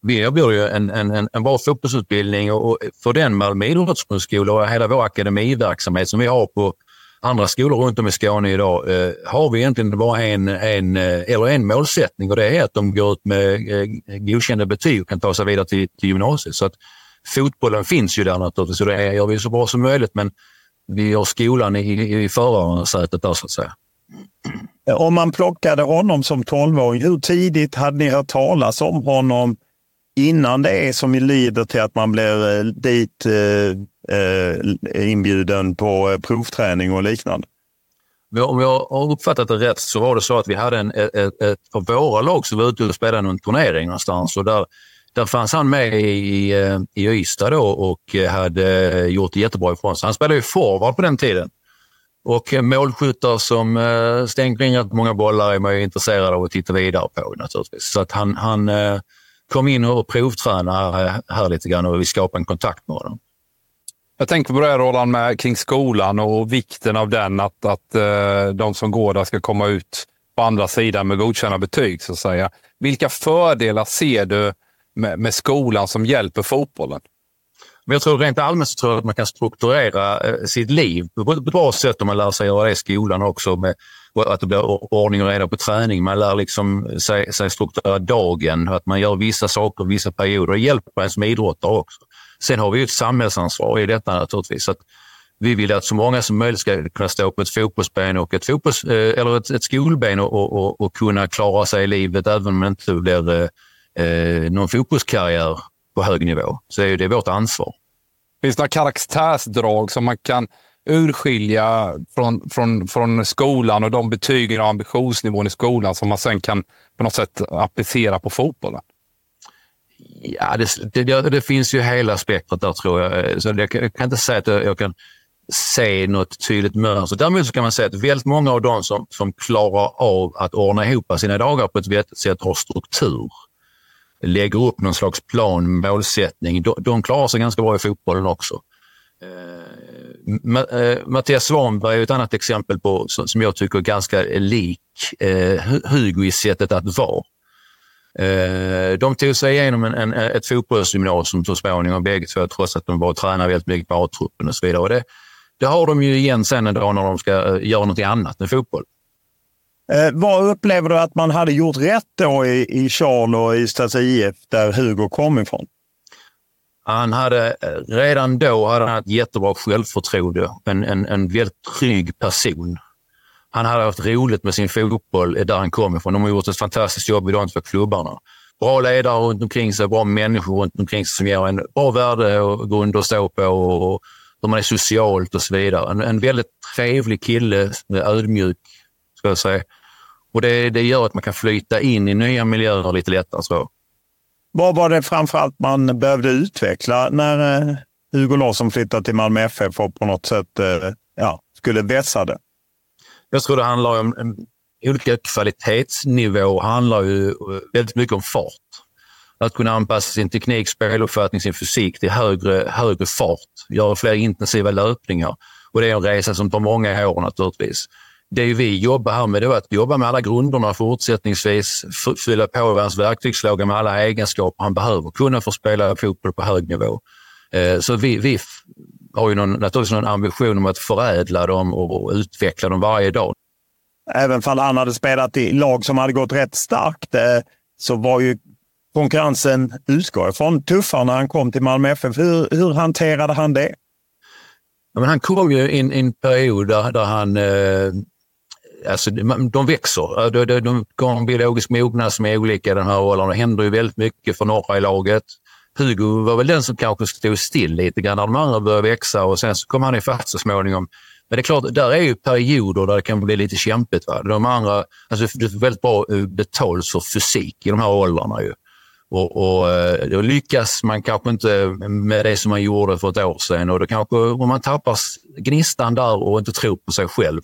Vi erbjuder ju en, en, en bra fotbollsutbildning och för den Malmö idrottsskola och hela vår akademiverksamhet som vi har på andra skolor runt om i Skåne idag eh, har vi egentligen bara en, en, eh, eller en målsättning och det är att de går ut med eh, godkända betyg och kan ta sig vidare till, till gymnasiet. Så att fotbollen finns ju där naturligtvis och det gör vi så bra som möjligt men vi har skolan i, i förarsätet där så att säga. Om man plockade honom som 12-åring, hur tidigt hade ni hört talas om honom innan det är som leder till att man blir eh, dit eh, eh, inbjuden på eh, provträning och liknande? Om jag har uppfattat det rätt så var det så att vi hade en, ett, ett, för våra lag som var ute och spelade någon turnering någonstans och där där fanns han med i, i Ystad då och hade gjort det jättebra ifrån sig. Han spelade ju forward på den tiden. Och målskyttar som stänker in rätt många bollar är man ju intresserad av att titta vidare på naturligtvis. Så att han, han eh, kom in och provtränade här lite grann och vi skapade en kontakt med honom. Jag tänker på det här Roland med kring skolan och vikten av den, att, att uh, de som går där ska komma ut på andra sidan med godkända betyg så att säga. Vilka fördelar ser du med, med skolan som hjälper fotbollen? Men jag tror rent allmänt så tror jag att man kan strukturera eh, sitt liv på ett bra sätt om man lär sig göra det i skolan också. Med att det blir ordning och reda på träning. Man lär liksom sig, sig strukturera dagen, att man gör vissa saker vissa perioder. Det hjälper en som idrottare också. Sen har vi ett samhällsansvar i detta naturligtvis. Att vi vill att så många som möjligt ska kunna stå på ett fotbollsben och ett, fotbolls, eh, eller ett, ett skolben och, och, och, kunna klara sig i livet även om det inte blir eh, eh någon fotbollskarriär på hög nivå. Så är det vårt ansvar. Finns det några karaktärsdrag som man kan urskilja från, från, från skolan och de betygen och ambitionsnivån i skolan som man sen kan på något sätt applicera på fotbollen? Ja, det, det, det finns ju hela spektrat där tror jag. Så jag, jag kan inte säga att jag, jag, kan se något tydligt mönster. Däremot så kan man säga att väldigt många av dem som, som klarar av att ordna ihop sina dagar på ett vettigt sätt har struktur lägger upp någon slags plan, målsättning. De, de klarar sig ganska bra i fotbollen också. Eh, Eh Mattias Svanberg är ett annat exempel på som jag tycker är ganska lik eh, Hugo i sättet att vara. Eh, de tog sig igenom en, en, ett fotbollsgymnasium så småningom bägge två trots att de var tränade väldigt mycket på A-truppen och så vidare. Och det, det har de ju igen sen en dag när de ska eh, göra något annat än fotboll. Eh, vad upplever du att man hade gjort rätt då i, i Charl och Ystads IF där Hugo kom ifrån? Han hade eh, redan då hade han ett jättebra självförtroende. En, en, en väldigt trygg person. Han hade haft roligt med sin fotboll eh, där han kom ifrån. De har gjort ett fantastiskt jobb i de två klubbarna. Bra ledare runt omkring sig, bra människor runt omkring sig som ger en bra värde och grund att stå på och, och hur man är socialt och så vidare. En, en väldigt trevlig kille, eh, ödmjuk, ska jag säga. Och det, det gör att man kan flyta in i nya miljöer lite lättare. Så. Vad var det framförallt man behövde utveckla när eh, Hugo Larsson flyttade till Malmö FF och på något sätt eh, ja, skulle vässa det? Jag tror det handlar om olika kvalitetsnivåer. handlar ju eh, väldigt mycket om fart. Att kunna anpassa sin teknik, speluppfattning, sin fysik till högre, högre fart. Göra fler intensiva löpningar. Och det är en resa som tar många år naturligtvis det vi jobbar här med är att jobba med alla grunderna fortsättningsvis, fylla på hans verktygslåda med alla egenskaper han behöver kunna för att spela fotboll på hög nivå. Eh, så vi, vi har ju någon, naturligtvis någon ambition om att förädla dem och utveckla dem varje dag. Även om han hade spelat i lag som hade gått rätt starkt eh, så var ju konkurrensen, utgår från, tuffare när han kom till Malmö FF. Hur, hur hanterade han det? Ja, men han kom ju i en, en period där, där han eh, alltså, de växer. De, de, de går en biologisk mognad som är olika i den här åldern. Det händer ju väldigt mycket för norra i laget. Hugo var väl den som kanske stod still lite grann när de andra började växa och sen så kom han ifatt så småningom. Men det är klart, där är ju perioder där det kan bli lite kämpigt. Va? De andra, alltså det är väldigt bra eh, betalt för fysik i de här åldrarna. Ju. Och, och eh, då lyckas man kanske inte med det som man gjorde för ett år sedan och då kanske om man tappar gnistan där och inte tror på sig själv,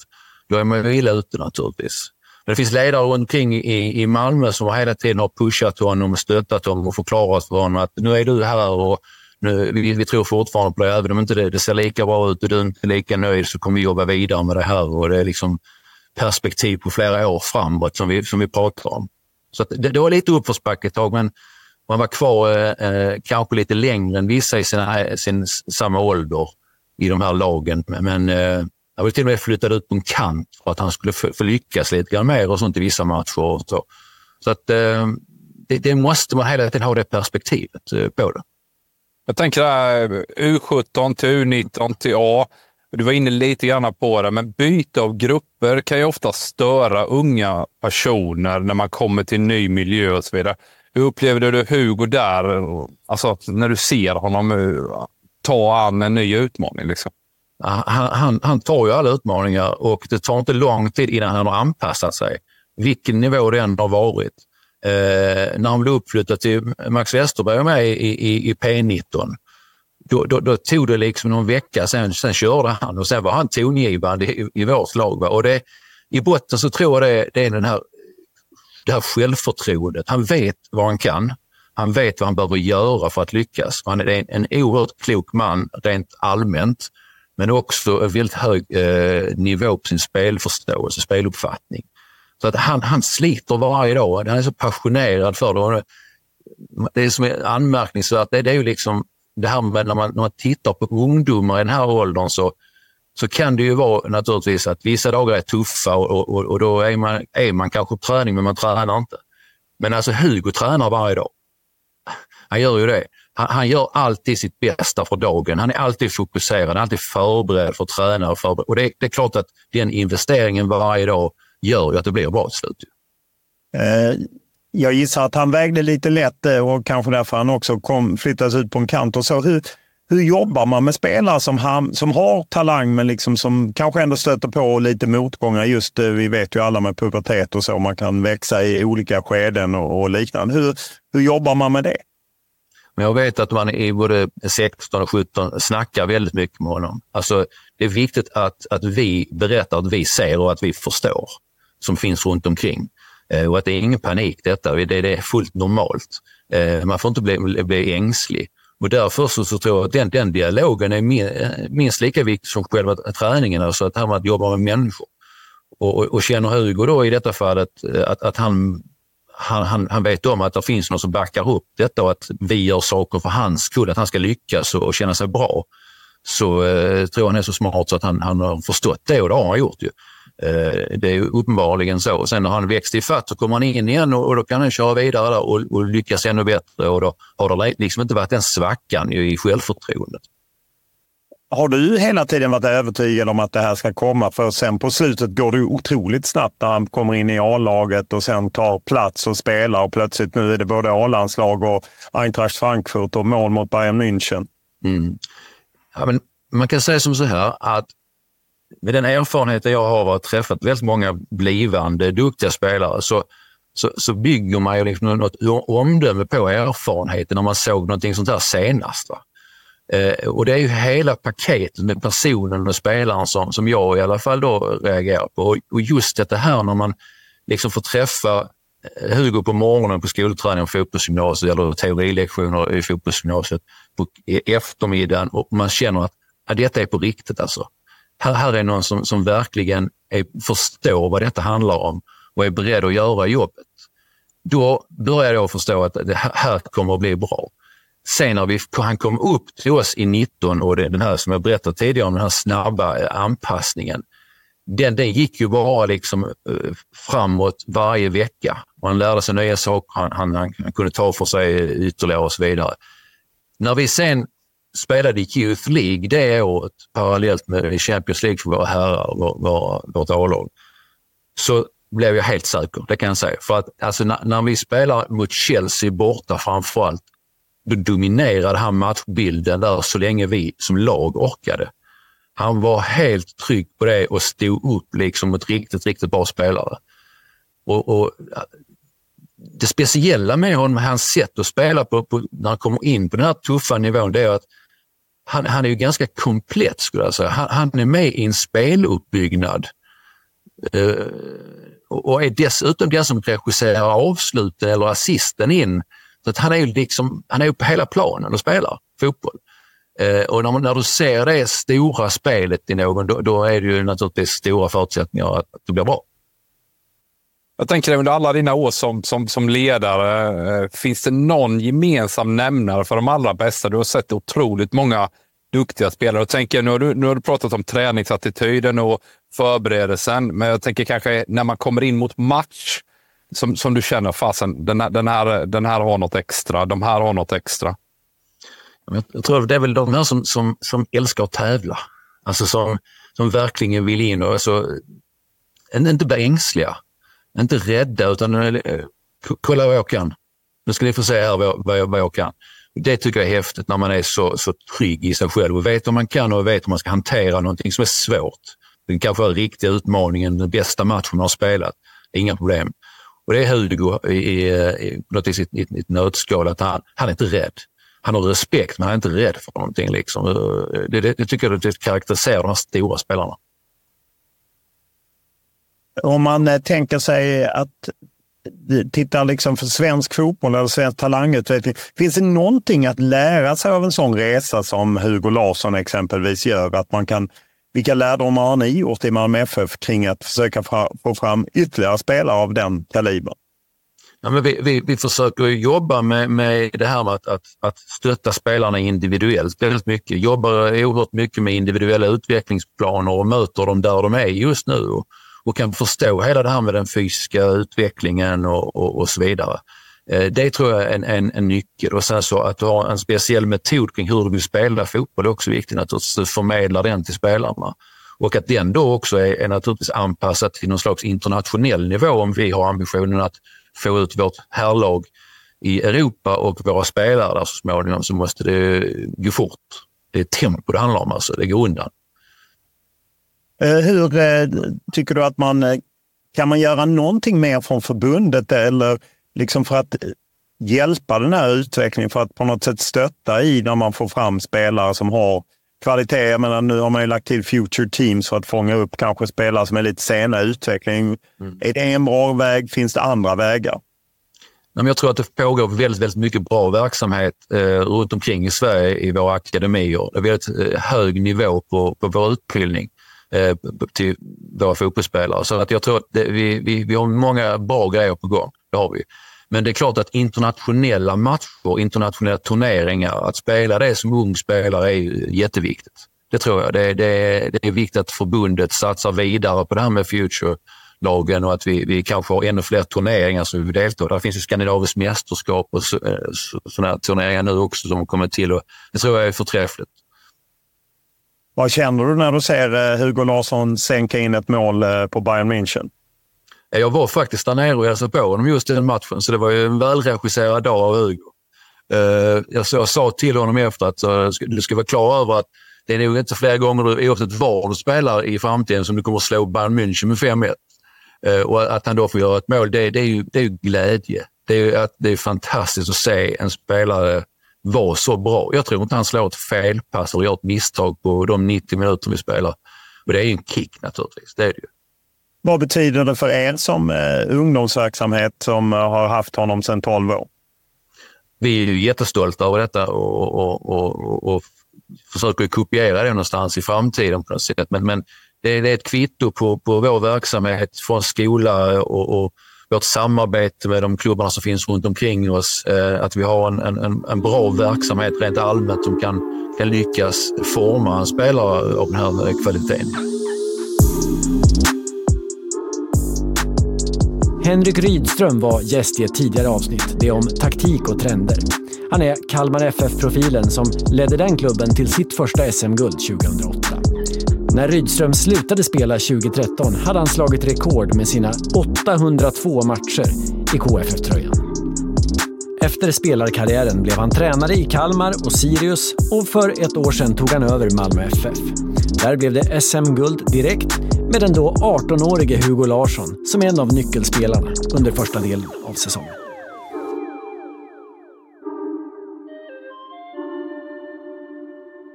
då är man ju illa ute naturligtvis. Men det finns ledare runt omkring i, i Malmö som hela tiden har pushat honom och stöttat honom och förklarat för honom att nu är du här och nu, vi, vi tror fortfarande på det. Även om inte det, det ser lika bra ut och du är inte lika nöjd så kommer vi jobba vidare med det här. Och det är liksom perspektiv på flera år framåt som vi, som vi pratar om. Så det, det var lite uppförsbacke ett tag, men man var kvar eh, eh kanske lite längre än vissa i sina, eh, sin samma ålder i de här lagen. Men eh, han var till och med flyttad ut på en kant för att han skulle få lyckas lite grann mer och sånt i vissa matcher. Och så så att, eh, det, det, måste man hela tiden ha det perspektivet eh, på det. Jag tänker där, U17 till U19 till A. Du var inne lite grann på det, men byte av grupper kan ju ofta störa unga personer när man kommer till en ny miljö och så vidare. Hur upplevde du Hugo där? Alltså när du ser honom eh, ta an en ny utmaning? Liksom? Han, han, han, tar ju alla utmaningar och det tar inte lång tid innan han har anpassat sig. Vilken nivå det än har varit. Eh, när han blev uppflyttad till Max Westerberg med i, i, i P19, då, då, då, tog det liksom någon vecka sen, sen körde han och sen var han tongivande i, i vårt lag. Va? Och det, I botten så tror jag det, det är den här, det här självförtroendet. Han vet vad han kan. Han vet vad han behöver göra för att lyckas. Han är en, en oerhört klok man rent allmänt, men också en väldigt hög eh, nivå på sin spelförståelse, speluppfattning. Så att han, han sliter varje dag. Han är så passionerad för det. Det som är anmärkningsvärt det, det är ju liksom det här med när man, när man tittar på ungdomar i den här åldern så, så kan det ju vara naturligtvis att vissa dagar är tuffa och, och, och då är man, är man kanske på träning men man tränar inte. Men alltså Hugo tränar varje dag. Han gör ju det. Han, han, gör alltid sitt bästa för dagen. Han är alltid fokuserad, alltid förberedd för att träna. Och, förberedd. och det, det, är klart att den investeringen varje dag gör ju att det blir bra till slut. Eh, jag gissar att han vägde lite lätt eh, och kanske därför han också kom, flyttades ut på en kant. och så. Hur, hur jobbar man med spelare som, han, som har talang men liksom som kanske ändå stöter på lite motgångar? Just eh, Vi vet ju alla med pubertet och så, man kan växa i olika skeden och, och liknande. Hur, hur jobbar man med det? Men jag vet att man i både 16 och 17 snackar väldigt mycket med honom. Alltså, det är viktigt att, att vi berättar att vi ser och att vi förstår som finns runt omkring. Eh, och att det är ingen panik detta, det, det är fullt normalt. Eh, man får inte bli, bli ängslig. Och därför så, så tror jag att den, den dialogen är minst lika viktig som själva träningen, alltså att, att jobba med människor. Och, och, och känner Hugo då i detta fallet eh, att, att han han, han, han, vet om att det finns någon som backar upp detta och att vi gör saker för hans skull, att han ska lyckas och, och känna sig bra. Så eh, tror han är så smart så att han, han har förstått det och det har han gjort. Ju. Eh, det är uppenbarligen så. Och sen när han växt i fatt så kommer han in igen och, och, då kan han köra vidare där och, och lyckas ännu bättre och då har det liksom inte varit den svackan i självförtroendet. Har du hela tiden varit övertygad om att det här ska komma? För sen på slutet går det otroligt snabbt när han kommer in i A-laget och sen tar plats och spelar och plötsligt nu är det både A-landslag och Eintracht Frankfurt och mål mot Bayern München. Mm. Ja, men man kan säga som så här att med den erfarenhet jag har av att träffat väldigt många blivande duktiga spelare så, så, så bygger man ju liksom något omdöme på erfarenheten när man såg någonting sånt här senast. Va? Eh, och det är ju hela paketet med personen och spelaren som, som jag i alla fall då reagerar på. Och, och just det här när man liksom får träffa eh, Hugo på morgonen på skolträningen på fotbollsgymnasiet eller teorilektioner i fotbollsgymnasiet på e-, eftermiddagen och man känner att ja, detta är på riktigt alltså. Här, här är någon som, som verkligen är, förstår vad detta handlar om och är beredd att göra jobbet. Då börjar jag förstå att det här kommer att bli bra. Sen när vi, han kom upp till oss i 19 och det, den här som jag berättade tidigare om den här snabba eh, anpassningen. Den, den gick ju bara liksom eh, framåt varje vecka. Och han lärde sig nya saker, han, han, han, kunde ta för sig ytterligare och så vidare. När vi sen spelade i Youth League det året parallellt med Champions League för våra herrar, vår, vår, vårt A-lag, så blev jag helt säker, det kan jag säga. För att alltså, när, när vi spelar mot Chelsea borta framförallt då dominerade han matchbilden där så länge vi som lag orkade. Han var helt trygg på det och stod upp liksom ett riktigt, riktigt bra spelare. Och, och Det speciella med honom, hans sätt att spela på, på, när han kommer in på den här tuffa nivån, det är att han, han är ju ganska komplett skulle jag säga. Han, han är med i en speluppbyggnad uh, och är dessutom den som regisserar avsluten eller assisten in så att han är liksom, han är på hela planen och spelar fotboll. Eh, och när, när, du ser det stora spelet i någon, då, då, är det ju naturligtvis stora förutsättningar att, att det blir bra. Jag tänker under alla dina år som, som, som ledare, eh, finns det någon gemensam nämnare för de allra bästa? Du har sett otroligt många duktiga spelare. Jag tänker, nu, har du, nu har du pratat om träningsattityden och förberedelsen, men jag tänker kanske när man kommer in mot match, som, som du känner, fasen, den, den, här, den här har något extra, de här har något extra? Jag tror det är väl de här som, som, som älskar att tävla. Alltså som, som verkligen vill in och alltså, inte blir ängsliga, inte rädda utan eh, kolla vad jag kan. Nu ska ni få se här vad, vad, jag, vad jag kan. Det tycker jag är häftigt när man är så, så trygg i sig själv och vet vad man kan och vet hur man ska hantera någonting som är svårt. Den kanske är riktiga utmaningen, den bästa matchen man har spelat. Inga problem. Och det är Hugo i, i, i, något i, i, i ett nötskal, att han, han är inte rädd. Han har respekt, men han är inte rädd för någonting. Liksom. Eh, det, det, det tycker jag det karaktäriserar de här stora spelarna. Om man eh, tänker sig att eh, tittar liksom för svensk fotboll eller svensk talangutveckling. Finns det någonting att lära sig av en sån resa som Hugo Larsson exempelvis gör? Att man kan, vilka lärdomar har ni gjort i Malmö FF kring att försöka få fram ytterligare spelare av den kalibern? Ja, men vi, vi, vi försöker jobba med, med det här med att, att, att stötta spelarna individuellt väldigt mycket. Jobbar oerhört mycket med individuella utvecklingsplaner och möter dem där de är just nu. Och, och kan förstå hela det här med den fysiska utvecklingen och, och, och så vidare. Eh, det tror jag är en, en, en nyckel och sen så att du har en speciell metod kring hur du vill spela fotboll är också viktigt att du förmedlar den till spelarna. Och att den då också är, är naturligtvis anpassad till någon slags internationell nivå om vi har ambitionen att få ut vårt herrlag i Europa och våra spelare där så småningom så måste det gå fort. Det är tempo det handlar om, alltså. det går undan. Eh, hur eh, tycker du att man kan man göra någonting mer från förbundet eller liksom för att hjälpa den här utvecklingen för att på något sätt stötta i när man får fram spelare som har kvalitet. Jag menar, nu har man ju lagt till future teams för att fånga upp kanske spelare som är lite sena i utveckling. Mm. Är det en bra väg? Finns det andra vägar? Jag tror att det pågår väldigt, väldigt mycket bra verksamhet eh, runt omkring i Sverige i våra akademier. Det är väldigt hög nivå på, på vår utbildning eh, till våra fotbollsspelare. Så att jag tror att det, vi, vi, vi har många bra grejer på gång. Det har vi. Men det är klart att internationella matcher, internationella turneringar, att spela det som ung spelare är jätteviktigt. Det tror jag. Det, det, det är viktigt att förbundet satsar vidare på det här med Future lagen och att vi, vi kanske har ännu fler turneringar som vi vill delta i. Det finns ju skandinaviskt mästerskap och så, eh, så, sådana turneringar nu också som kommer till och det tror jag är förträffligt. Vad känner du när du ser eh, Hugo Larsson sänka in ett mål eh, på Bayern München? Jag var faktiskt där nere och hälsade på honom just den matchen, så det var ju en välregisserad dag av Hugo. Eh, jag sa till honom efter att eh, du ska vara klar över att det är nog inte fler gånger, oavsett var du spelar i framtiden, som du kommer att slå Bayern München med 5-1. Eh, och att han då får göra ett mål, det, det, är, ju, det är ju glädje. Det är, att, det är fantastiskt att se en spelare vara så bra. Jag tror inte han slår ett felpass eller gör ett misstag på de 90 minuter vi spelar. Och det är ju en kick naturligtvis. Det är det ju. Vad betyder det för er som eh, ungdomsverksamhet som eh, har haft honom sedan 12 år? Vi är ju jättestolta över detta och, och, och, och försöker kopiera det någonstans i framtiden på något sätt. Men, men det, det, är ett kvitto på, på vår verksamhet från skola och, och vårt samarbete med de klubbarna som finns runt omkring oss. Eh, att vi har en, en, en bra verksamhet rent allmänt som kan, kan lyckas forma en spelare av den här kvaliteten. Henrik Rydström var gäst i ett tidigare avsnitt. Det om taktik och trender. Han är Kalmar FF-profilen som ledde den klubben till sitt första SM-guld 2008. När Rydström slutade spela 2013 hade han slagit rekord med sina 802 matcher i KFF-tröjan. Efter spelarkarriären blev han tränare i Kalmar och Sirius och för ett år sedan tog han över Malmö FF. Där blev det SM-guld direkt med den då 18-årige Hugo Larsson som en av nyckelspelarna under första delen av säsongen.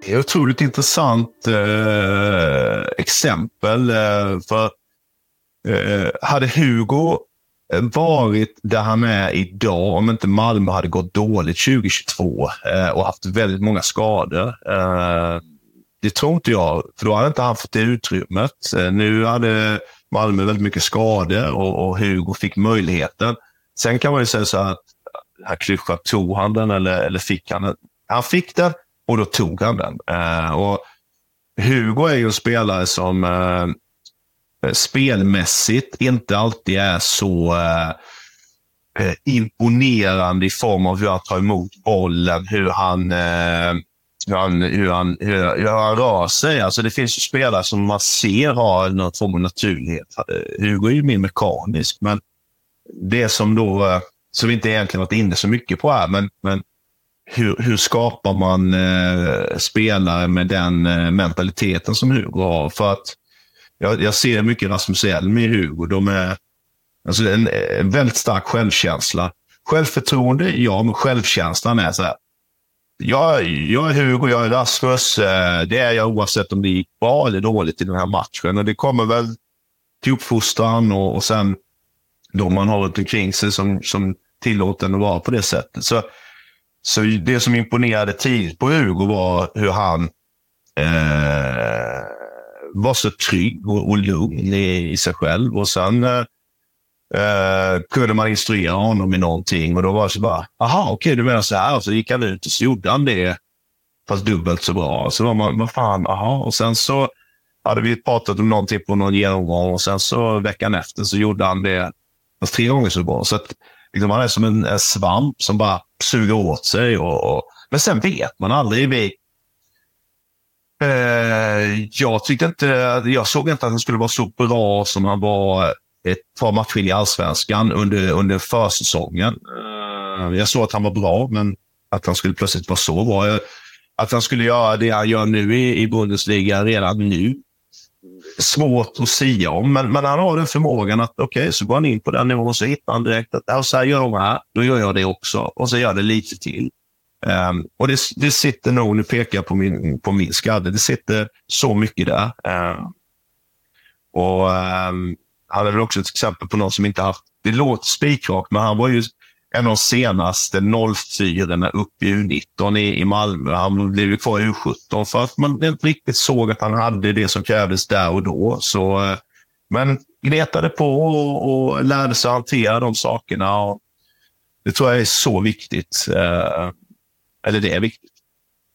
Det är ett otroligt intressant eh, exempel. Eh, för eh, Hade Hugo eh, varit där han är idag, om inte Malmö hade gått dåligt 2022 eh, och haft väldigt många skador. Eh, det tror inte jag, för då hade inte han fått det utrymmet. Eh, nu hade Malmö väldigt mycket skador och, och Hugo fick möjligheten. Sen kan man ju säga så att, eh, här klyschan, tog han den eller, eller fick han den? Han fick den och då tog han den. Eh, och Hugo är ju en spelare som eh, eh spelmässigt inte alltid är så eh, imponerande i form av hur han tar emot bollen, hur han, eh, hur han, hur han, hur, hur han rör sig. Alltså det finns ju spelare som man ser har någon form av naturlighet. Hugo är ju mer mekanisk, men det som då, eh, som vi inte egentligen varit inne så mycket på här, men, men hur, hur skapar man eh, spelare med den eh, mentaliteten som Hugo har? För att jag, jag ser mycket Rasmus Elm i Hugo. De är, Alltså en, en väldigt stark självkänsla. Självförtroende, ja, men självkänslan är så här. Jag, jag är Hugo, jag är Rasmus. Eh, det är jag oavsett om det gick bra eller dåligt i den här matchen. Och det kommer väl till uppfostran och, och sen de man har runt omkring sig som, som tillåter en att vara på det sättet. Så, så det som imponerade tidigt på Hugo var hur han eh, var så trygg och, och lugn i, i sig själv. Och sen eh, Uh, kunde man instruera honom i någonting och då var det så bara, aha, okej, okay, du menar så här. Och så gick han ut och så gjorde han det, fast dubbelt så bra. Så var man, vad fan, aha. Och sen så hade vi pratat om någonting på någon genomgång och sen så veckan efter så gjorde han det fast tre gånger så bra. Så att, liksom, han är som en, en svamp som bara suger åt sig. Och, och, men sen vet man aldrig. Vi, uh, jag tyckte inte, jag såg inte att han skulle vara så bra som han var ett par matcher i allsvenskan under, under försäsongen. Uh, jag såg att han var bra, men att han skulle plötsligt vara så bra. Att han skulle göra det han gör nu i, i Bundesliga redan nu. Svårt att säga om, men, men han har den förmågan att okej, okay, så går han in på den nivån och så hittar han direkt att ja, så här gör de här, då gör jag det också. Och så gör det lite till. Um, och det, det sitter nog, nu pekar jag på min, på min skadde, det sitter så mycket där. Uh, och um, han är väl också ett exempel på någon som inte haft, det låter spikrakt, men han var ju en av de senaste 04 upp i U19 i, i Malmö. Han blev ju kvar i U17 för att man inte riktigt såg att han hade det som krävdes där och då. Så, eh, men gnetade på och, och lärde sig hantera de sakerna. Och det tror jag är så viktigt. Eh, eller det är viktigt.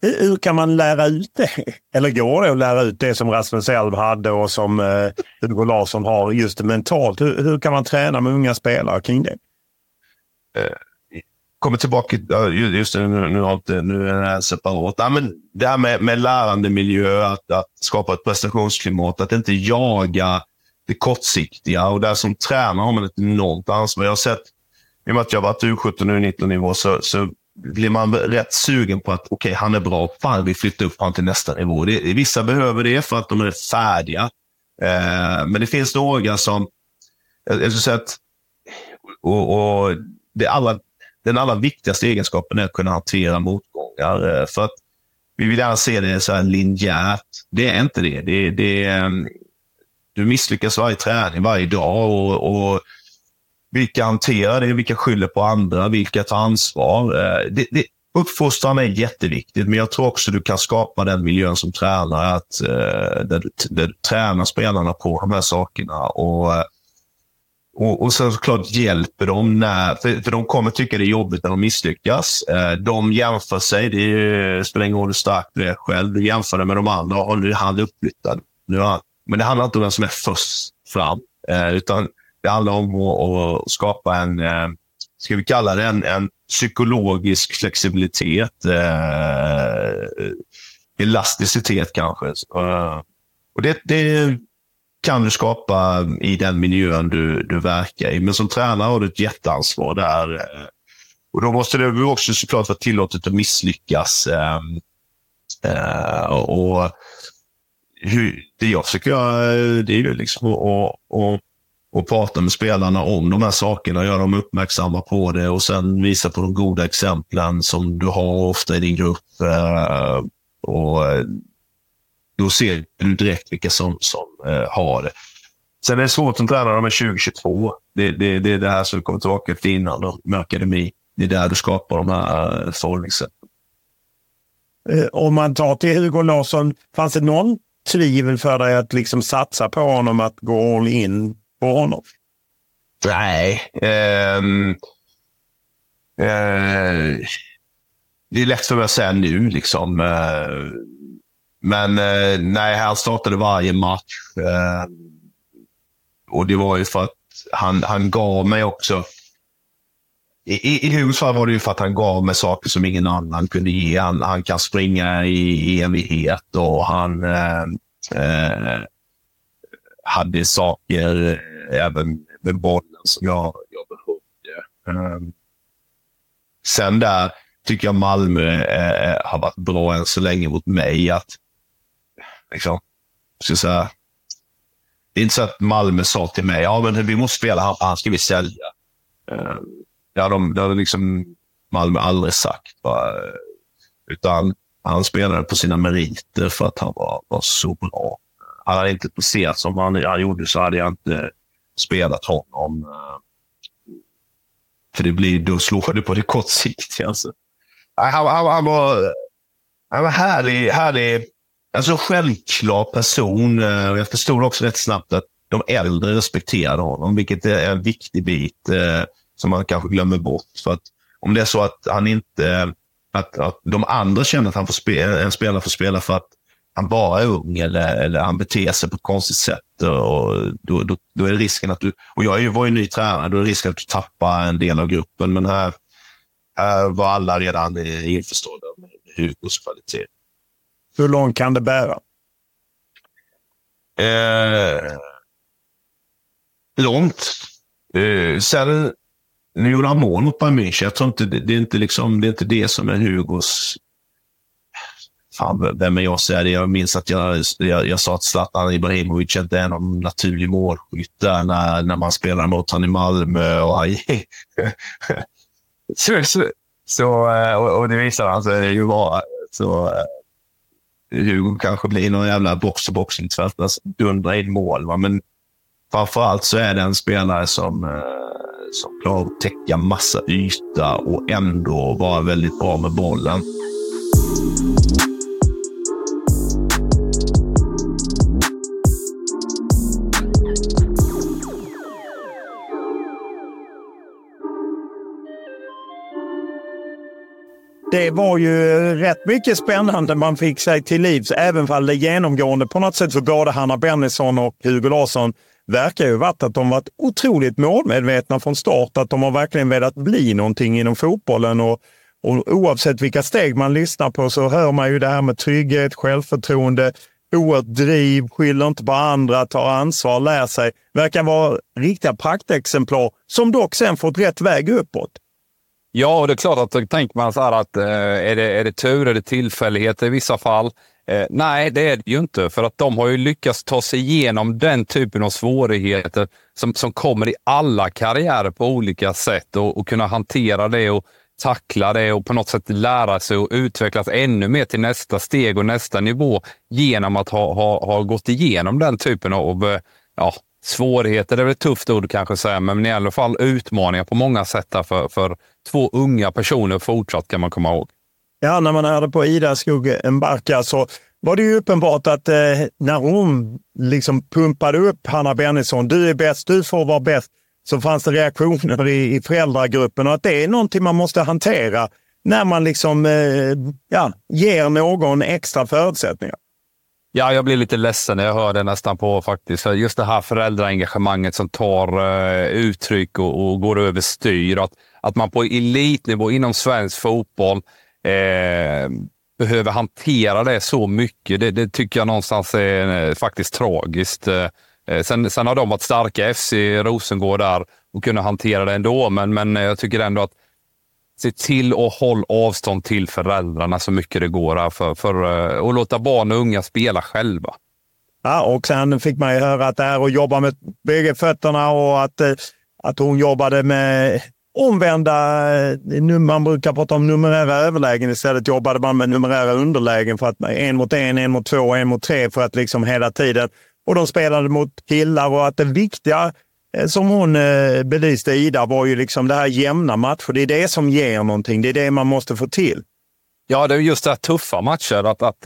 Hur kan man lära ut det? Eller går det att lära ut det som Rasmus Elv hade och som eh, Hugo Larsson har just mentalt? Hur, hur, kan man träna med unga spelare kring det? Eh, kommer tillbaka, just det, nu, nu, inte, nu är det här separat. Ja, men det här med, med lärandemiljö, att, att skapa ett prestationsklimat, att inte jaga det kortsiktiga. Och där som tränare har man ett enormt ansvar. Jag har sett, i och med att jag har varit U17 och U19-nivå, så, så blir man rätt sugen på att okej, okay, han är bra. Fan, vi flyttar upp honom till nästa nivå. Det, vissa behöver det för att de är färdiga. Eh, men det finns några som... Jag, jag skulle säga att... Och, och det allra, den allra viktigaste egenskapen är att kunna hantera motgångar. Eh, för att vi vill gärna se det så här linjärt. Det är inte det. det, det eh, du misslyckas varje träning, varje dag. och, och vilka hanterar det? Vilka skyller på andra? Vilka tar ansvar? Eh, det, det, uppfostran är jätteviktigt, men jag tror också du kan skapa den miljön som tränare, att, eh, där, du, där du tränar spelarna på de här sakerna. Och, eh, och, och sen såklart hjälper de. när, för, för de kommer tycka det är jobbigt när de misslyckas. De jämför sig, det spelar ingen roll hur stark du är själv. Du jämför dig med de andra. Och nu är han uppflyttad. Nu han, men det handlar inte om vem som är först fram, utan det handlar om att, att skapa en, eh, ska vi kalla det en, en psykologisk flexibilitet. Eh, elasticitet kanske. Eh, och det, det, kan du skapa i den miljön du, du verkar i. Men som tränare har du ett jätteansvar där. Eh. Och då måste det också såklart vara tillåtet att misslyckas. Och hur, det jag försöker göra, det är ju liksom att och prata med spelarna om de här sakerna, göra dem uppmärksamma på det och sen visa på de goda exemplen som du har ofta i din grupp. Eh, och eh, Då ser du direkt vilka som, som eh, har det. Sen är det svårt som tränare med 2022. Det, det, det är det här som kommer tillbaka till innan med akademi. Det är där du skapar de här förhållningssätten. Om man tar till Hugo Larsson, fanns det någon tvivel för dig att liksom satsa på honom, att gå all in på honom? Nej. Um, uh, det är lätt för mig att säga nu. Liksom. Uh, men uh, nej, han startade varje match. och det var ju för att han, han gav mig också... I, i, i Hugos fall var det ju för att han gav mig saker som ingen annan kunde ge. Han, han kan springa i, i evighet och han hade saker även med bollen som jag, jag behövde. Um, sen där tycker jag Malmö eh, har varit bra än så länge mot mig. att liksom, ska säga, det är inte så att Malmö sa till mig, ja men vi måste spela han, han ska vi sälja. Um, det hade, de, det hade liksom Malmö aldrig sagt. Va? Utan han spelade på sina meriter för att han var, var så bra. Hade han inte presterat som han, han gjorde så hade jag inte spelat honom. Eh, för det blir, då slår det på det kort sikt. Alltså. Han, han, han, var, han var härlig, härlig alltså självklar person. Eh, jag förstod också rätt snabbt att de äldre respekterade honom, vilket är en viktig bit eh, som man kanske glömmer bort. För att om det är så att han inte att, att de andra känner att han får spela, en spelare får spela för att han bara är ung eller, eller han beter sig på ett konstigt sätt. Och då, då, då är risken att du... Och jag var ju ny tränare, då är risken att du tappar en del av gruppen. Men här, här var alla redan införstådda med Hugos kvalitet. Hur långt kan det bära? Eh, långt. Eh, sen nu gjorde han mål mot Bayern München. Jag tror inte det, det, är inte liksom, det är inte det som är Hugos... Fan, vem är jag att säga det? Jag minns att jag, jag, jag sa att Zlatan Ibrahimovic inte är någon naturlig målskytt när, när man spelar mot honom i Malmö. Och, han, så, så, så, eh, och, och det visar alltså, han sig ju vara. Så, eh, Hugo kanske blir någon jävla box-to-box alltså, dundra in mål. Va? Men framförallt så är det en spelare som eh, som klarar att täcka massa yta och ändå vara väldigt bra med bollen. Det var ju rätt mycket spännande man fick sig till livs, även om det genomgående på något sätt för både Hanna Bennison och Hugo Larsson verkar ju varit att de varit otroligt målmedvetna från start. Att de har verkligen velat bli någonting inom fotbollen. Och, och oavsett vilka steg man lyssnar på så hör man ju det här med trygghet, självförtroende, oerhört driv, skyller inte på andra, tar ansvar, lär sig. Verkar vara riktiga praktexemplar som dock sen fått rätt väg uppåt. Ja, och det är klart att då tänker man så här att eh, är, det, är det tur, är det tillfälligheter i vissa fall? Eh, nej, det är det ju inte, för att de har ju lyckats ta sig igenom den typen av svårigheter som, som kommer i alla karriärer på olika sätt och, och kunna hantera det och tackla det och på något sätt lära sig och utvecklas ännu mer till nästa steg och nästa nivå genom att ha, ha, ha gått igenom den typen av eh, ja, svårigheter. Det är väl ett tufft ord kanske att säga, men i alla fall utmaningar på många sätt för, för två unga personer fortsatt kan man komma ihåg. Ja, när man hörde på Ida Skog Mbarka så var det ju uppenbart att eh, när hon liksom pumpade upp Hanna Bennison, du är bäst, du får vara bäst, så fanns det reaktioner i, i föräldragruppen och att det är någonting man måste hantera när man liksom eh, ja, ger någon extra förutsättningar. Ja, jag blir lite ledsen när jag hör det nästan på faktiskt. Just det här föräldraengagemanget som tar uh, uttryck och, och, går över styr. Att, att man på elitnivå inom svensk fotboll eh, behöver hantera det så mycket. Det, det tycker jag någonstans är eh, faktiskt tragiskt. Eh, eh sen, sen har de varit starka, FC Rosengård där, och kunnat hantera det ändå. Men, men eh, jag tycker ändå att se till att hålla avstånd till föräldrarna så mycket det går för, för eh, att låta barn och unga spela själva. Ja, och sen fick man ju höra att det här att jobba med bägge fötterna och att, att hon jobbade med omvända, eh, man brukar prata om numerära överlägen. Istället jobbade man med numerära underlägen. för att En mot en, en mot två, en mot tre för att liksom hela tiden. Och de spelade mot killar och att det viktiga eh, som hon eh, belyste, Ida, var ju liksom det här jämna matcher. Det är det som ger någonting. Det är det man måste få till. Ja, det är just det här tuffa matcher. Att, att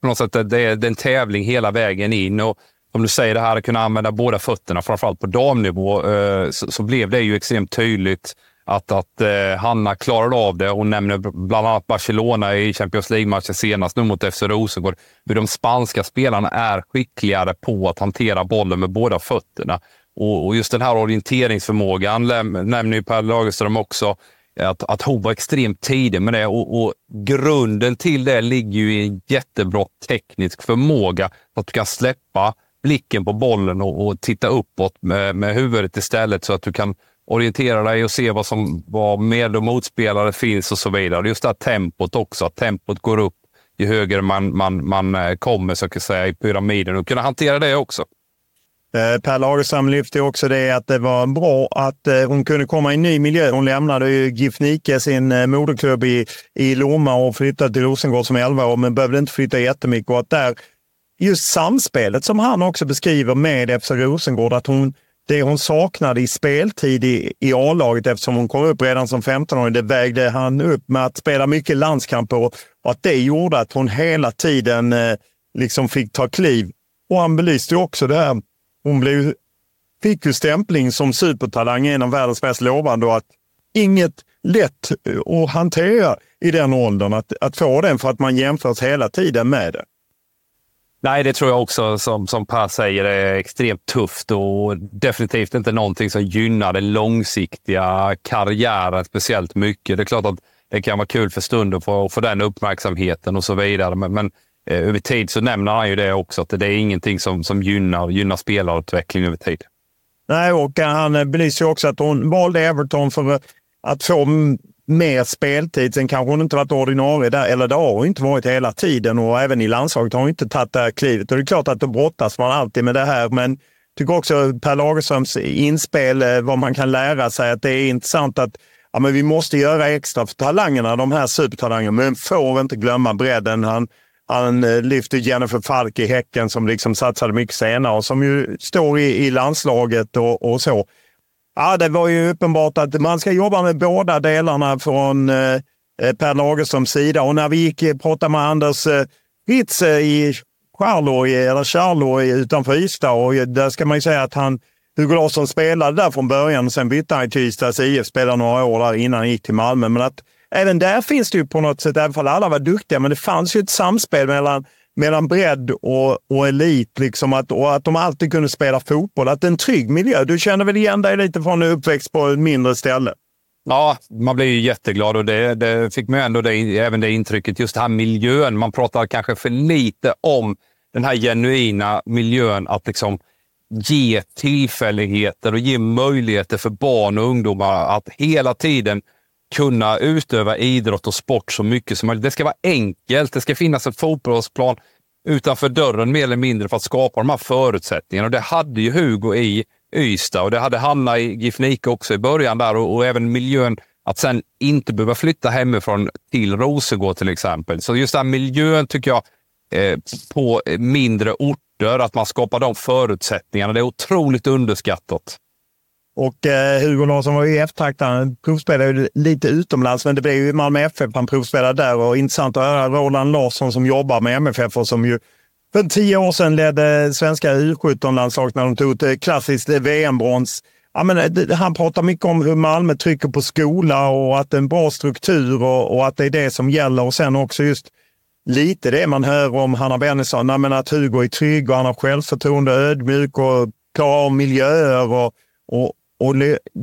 på något sätt det är en tävling hela vägen in. Och om du säger, det här att kunna använda båda fötterna, framförallt på damnivå, eh, så, blev det ju extremt tydligt att, att eh, Hanna klarade av det. Hon nämner bland annat Barcelona i Champions League-matchen senast nu mot FC Rosengård. Hur de spanska spelarna är skickligare på att hantera bollen med båda fötterna. Och, och just den här orienteringsförmågan nämner ju Per Lagerström också. Att, att hon var extremt tidig med det och, och, grunden till det ligger ju i en jättebra teknisk förmåga. Att du kan släppa blicken på bollen och, och titta uppåt med, med huvudet istället så att du kan orientera dig och se vad, som, vad med och motspelare finns och så vidare. Just det här tempot också, att tempot går upp ju högre man, man, man eh, kommer så att säga, i pyramiden och kunna hantera det också. Eh, per Lagerström lyfte också det att det var bra att eh, hon kunde komma i en ny miljö. Hon lämnade ju GIF Nike, sin moderklubb i, i Lomma och flyttade till Rosengård som 11 år, men behövde inte flytta jättemycket. Och att där, just samspelet som han också beskriver med FC Rosengård, att hon, det hon saknade i speltid i, i A-laget eftersom hon kom upp redan som 15-åring, det vägde han upp med att spela mycket landskamper och, och att det gjorde att hon hela tiden eh, liksom fick ta kliv. Och han belyste också det här hon blev, fick ju stämpling som supertalang, en av världens mest lovande och att inget lätt eh, att hantera i den åldern. Att, att få den för att man jämförs hela tiden med det. Nej, det tror jag också som, som Per säger det är extremt tufft och definitivt inte någonting som gynnar den långsiktiga karriären speciellt mycket. Det är klart att det kan vara kul för stunden att få, få den uppmärksamheten och så vidare. Men, men eh, över tid så nämner han ju det också, att det är ingenting som, som gynnar, gynnar spelarutveckling över tid. Nej, och han belyser också att hon valde Everton för att få mer speltid. Sen kanske hon inte varit ordinarie där, eller det har hon inte varit hela tiden och även i landslaget har hon inte tagit det här klivet. Och det är klart att då brottas man alltid med det här, men jag tycker också Per Lagerströms inspel, eh, vad man kan lära sig, att det är intressant att ja, men vi måste göra extra för talangerna, de här supertalangerna, men får inte glömma bredden. Han, han eh, lyfter Jennifer Falk i Häcken som liksom satsade mycket senare och som ju står i, i landslaget och, och så. Ja, det var ju uppenbart att man ska jobba med båda delarna från eh, eh Per Lagerströms sida. Och när vi gick och pratade med Anders eh, Ritz eh, i Charloy, eller Charloy utanför Ystad och där ska man ju säga att han, Hugo Larsson spelade där från början. Sen bytte han till Ystads IF, spelade några år där innan han gick till Malmö. Men att även där finns det ju på något sätt, även om alla var duktiga, men det fanns ju ett samspel mellan mellan bredd och, och elit. Liksom att, och att de alltid kunde spela fotboll. Att det är en trygg miljö. Du känner väl igen dig lite från uppväxt på ett mindre ställe? Ja, man blir ju jätteglad och det, det fick man ändå det, även det intrycket. Just den här miljön. Man pratar kanske för lite om den här genuina miljön att liksom ge tillfälligheter och ge möjligheter för barn och ungdomar att hela tiden kunna utöva idrott och sport så mycket som möjligt. Det ska vara enkelt. Det ska finnas en fotbollsplan utanför dörren mer eller mindre för att skapa de här förutsättningarna. Och det hade ju Hugo i Ystad och det hade Hanna i GIF Nike också i början där och, och, även miljön att sen inte behöva flytta hemifrån till Rosengård till exempel. Så just den miljön tycker jag eh, på mindre orter, att man skapar de förutsättningarna, det är otroligt underskattat. Och eh, Hugo Larsson var ju eftertraktad. Han provspelade lite utomlands, men det blev ju Malmö FF han provspelade där. Och intressant att höra Roland Larsson som jobbar med MFF och som ju för tio år sedan ledde svenska U17-landslaget när de tog ett eh, klassiskt eh, VM-brons. Ja, men, eh, han pratar mycket om hur Malmö trycker på skola och att det är en bra struktur och, och att det är det som gäller. Och sen också just lite det man hör om Hanna Bennison, att Hugo är trygg och han har självförtroende, ödmjuk och klarar av miljöer. Och, och, och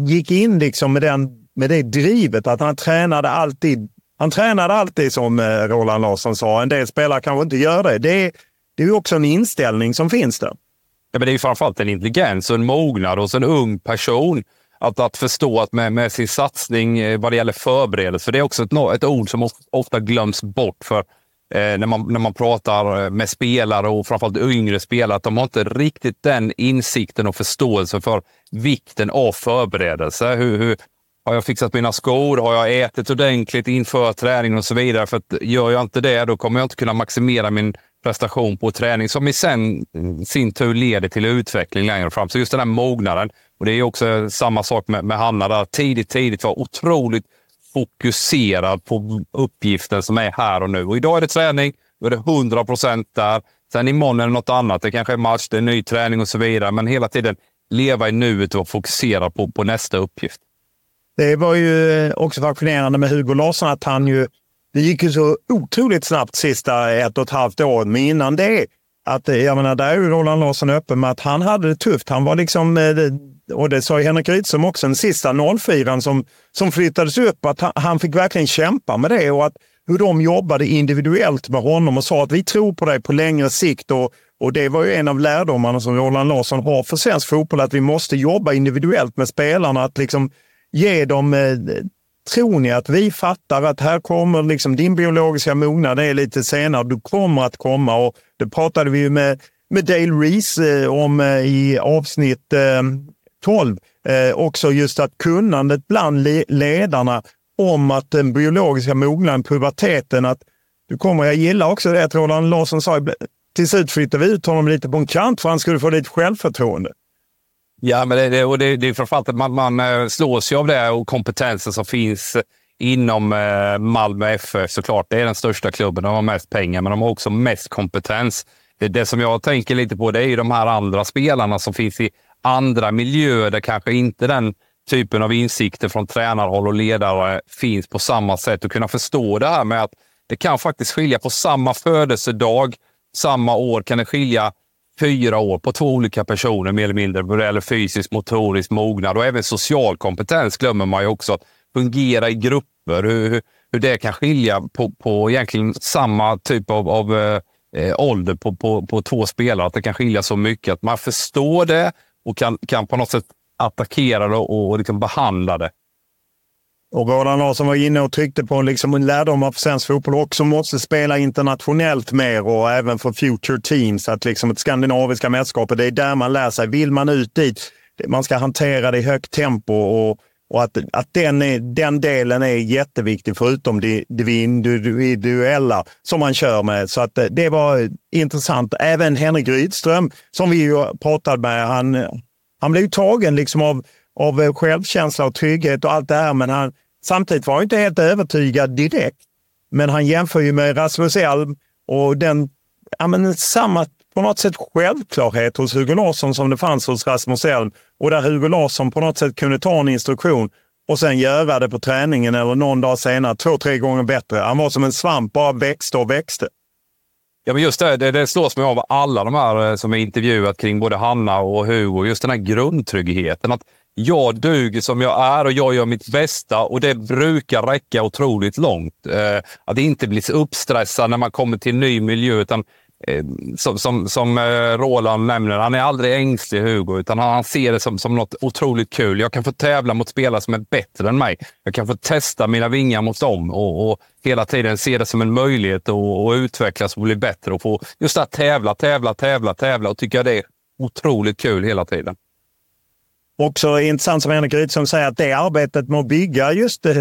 gick in liksom med, den, med det drivet att han tränade alltid. Han tränade alltid som eh, Roland Larsson sa. En del spelare kanske inte gör det. Det är, det är också en inställning som finns där. Ja, men det är ju framförallt en intelligens och en mognad hos en ung person. Att, att förstå att med, med sin satsning eh, vad det gäller förberedelse, för det är också ett, ett ord som ofta glöms bort. för Eh, när, man, när man pratar eh, med spelare och framförallt yngre spelare, att de har inte riktigt den insikten och förståelsen för vikten av förberedelse. Hur, hur, har jag fixat mina skor? Har jag ätit ordentligt inför träningen och så vidare? För att gör jag inte det, då kommer jag inte kunna maximera min prestation på träning som i sen, sin tur leder till utveckling längre fram. Så just den här mognaden. Och det är också samma sak med, med Hanna där. Tidigt, tidigt var otroligt fokuserad på uppgiften som är här och nu. Och idag är det träning, då är det 100 procent där. Sen imorgon är det något annat. Det kanske är match, det är ny träning och så vidare. Men hela tiden leva i nuet och fokusera på, på nästa uppgift. Det var ju eh, också fascinerande med Hugo Larsson att han ju, det gick ju så otroligt snabbt sista ett och ett halvt år. Men innan det, att, eh, jag menar, där är ju Roland Larsson öppen med att han hade det tufft. Han var liksom, eh, och det sa Henrik Rydström också, den sista 04 som, som flyttades upp, att han, han fick verkligen kämpa med det och att hur de jobbade individuellt med honom och sa att vi tror på dig på längre sikt och, och det var ju en av lärdomarna som Roland Larsson har för svensk fotboll, att vi måste jobba individuellt med spelarna. Att liksom ge dem eh, Tror ni att vi fattar att här kommer liksom din biologiska mognad är lite senare, du kommer att komma och det pratade vi ju med med Dale Reese eh, om eh, i avsnitt eh, 12. Eh, också just att kunnandet bland ledarna om att den biologiska mognaden, puberteten, att du kommer, jag gillar också det att Roland Larsson sa, till slut flyttade vi ut honom lite på en kant för att han skulle få lite självförtroende. Ja, men det, det, och det, det är framförallt att man, man eh, slås ju av det och kompetensen som finns inom eh, Malmö FF såklart. Det är den största klubben. De har mest pengar, men de har också mest kompetens. Det, det som jag tänker lite på det är ju de här andra spelarna som finns i andra miljöer där kanske inte den typen av insikter från tränarhåll och ledare finns på samma sätt. Och kunna förstå det här med att det kan faktiskt skilja på samma födelsedag, samma år kan det skilja fyra år på två olika personer mer eller mindre vad det gäller fysisk, motorisk mognad och även social kompetens glömmer man ju också. Att fungera i grupper, hur, hur det kan skilja på, på egentligen samma typ av, av eh, eh, ålder på, på, på två spelare. Att det kan skilja så mycket. Att man förstår det och kan, kan på något sätt attackera det och, och liksom behandla det. Och Roland Larsson var inne och tryckte på liksom en lärdom av svensk fotboll också måste spela internationellt mer och även för future teams. Att liksom ett skandinaviska mästerskapet, det är där man lär sig. Vill man ut dit, man ska hantera det i högt tempo och, och att, att den, är, den delen är jätteviktig förutom det, det individuella som man kör med. Så att eh, det var intressant. Även Henrik Rydström som vi ju pratade med, han, han blev tagen liksom av av eh, självkänsla och trygghet och allt det här. Men han, samtidigt var han inte helt övertygad direkt. Men han jämför ju med Rasmus Elm och den, ja, men samma på något sätt självklarhet hos Hugo Larsson som det fanns hos Rasmus Elm. Och där Hugo Larsson på något sätt kunde ta en instruktion och sen göra det på träningen eller någon dag senare två, tre gånger bättre. Han var som en svamp, bara växte och växte. Ja, men just det, det, det slås mig av alla de här eh, som är intervjuat kring både Hanna och Hugo. Just den här grundtryggheten. Att jag duger som jag är och jag gör mitt bästa och det brukar räcka otroligt långt. Eh, att inte bli så uppstressad när man kommer till en ny miljö. Utan, Eh, som som, som eh, Roland nämner, han är aldrig ängslig Hugo, utan han, han ser det som, som något otroligt kul. Jag kan få tävla mot spelare som är bättre än mig. Jag kan få testa mina vingar mot dem och, och hela tiden se det som en möjlighet att utvecklas och bli bättre och få just att tävla, tävla, tävla, tävla och tycka det är otroligt kul hela tiden. Också intressant som Henrik Rydström säger att det arbetet med att bygga just eh,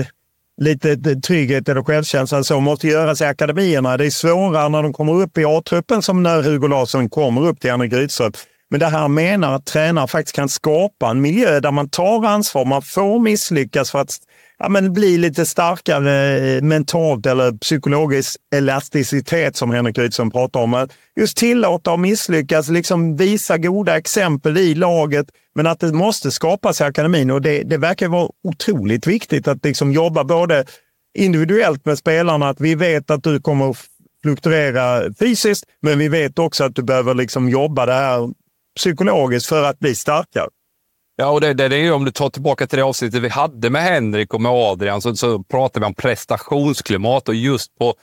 lite eh, trygghet eller självkänsla så måste göras i akademierna. Det är svårare när de kommer upp i A-truppen som när Hugo Larsson kommer upp till Henrik Rydström. Men det här menar att tränare faktiskt kan skapa en miljö där man tar ansvar. Man får misslyckas för att ja, men bli lite starkare mentalt eller psykologisk elasticitet som Henrik Rydström pratar om. Just tillåta och misslyckas, liksom visa goda exempel i laget, men att det måste skapas i akademin och det, det verkar vara otroligt viktigt att liksom jobba både individuellt med spelarna, att vi vet att du kommer fluktuera fysiskt, men vi vet också att du behöver liksom jobba det här psykologiskt för att bli starkare. Ja, och det, det, det är om du tar tillbaka till det avsnittet vi hade med Henrik och med Adrian, så, så pratar vi om prestationsklimat och just på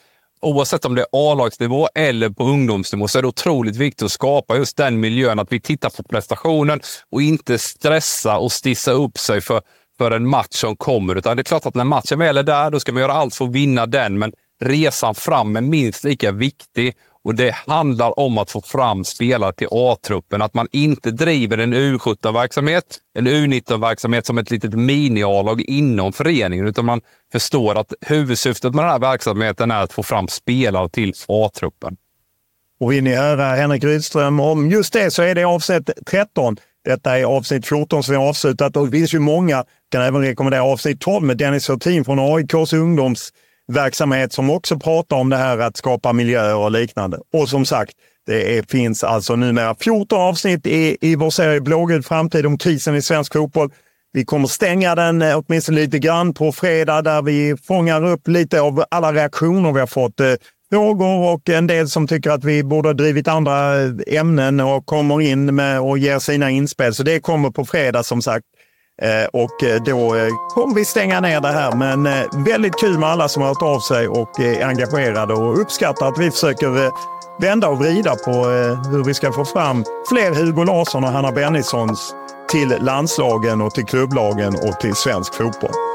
oavsett om det är A-lagsnivå eller på ungdomsnivå så är det otroligt viktigt att skapa just den miljön. Att vi tittar på prestationen och inte stressa och stissa upp sig för, för en match som kommer. Utan det är klart att när matchen väl är där, då ska man göra allt för att vinna den. Men resan fram är minst lika viktig och det handlar om att få fram spelare till A-truppen. Att man inte driver en U17-verksamhet, en U19-verksamhet som ett litet mini-A-lag inom föreningen, utan man förstår att huvudsyftet med den här verksamheten är att få fram spelare till A-truppen. Och vill ni höra Henrik Rydström om just det så är det avsnitt 13. Detta är avsnitt 14 som vi har avslutat och det finns ju många. Jag kan även rekommendera avsnitt 12 med Dennis Hurtin från AIKs ungdoms verksamhet som också pratar om det här att skapa miljöer och liknande. Och som sagt, det är, finns alltså numera 14 avsnitt i, i vår serie Blågul framtid om krisen i svensk fotboll. Vi kommer stänga den eh, åtminstone lite grann på fredag där vi fångar upp lite av alla reaktioner vi har fått. Eh, frågor och en del som tycker att vi borde ha drivit andra eh, ämnen och kommer in med och ger sina inspel. Så det kommer på fredag som sagt. Eh, och eh, då eh, kommer vi stänga ner det här. Men väldigt kul med alla som har hört av sig och är engagerade och uppskattar att vi försöker vända och vrida på hur vi ska få fram fler Hugo Larsson och Hanna Bennissons till landslagen och till klubblagen och till svensk fotboll.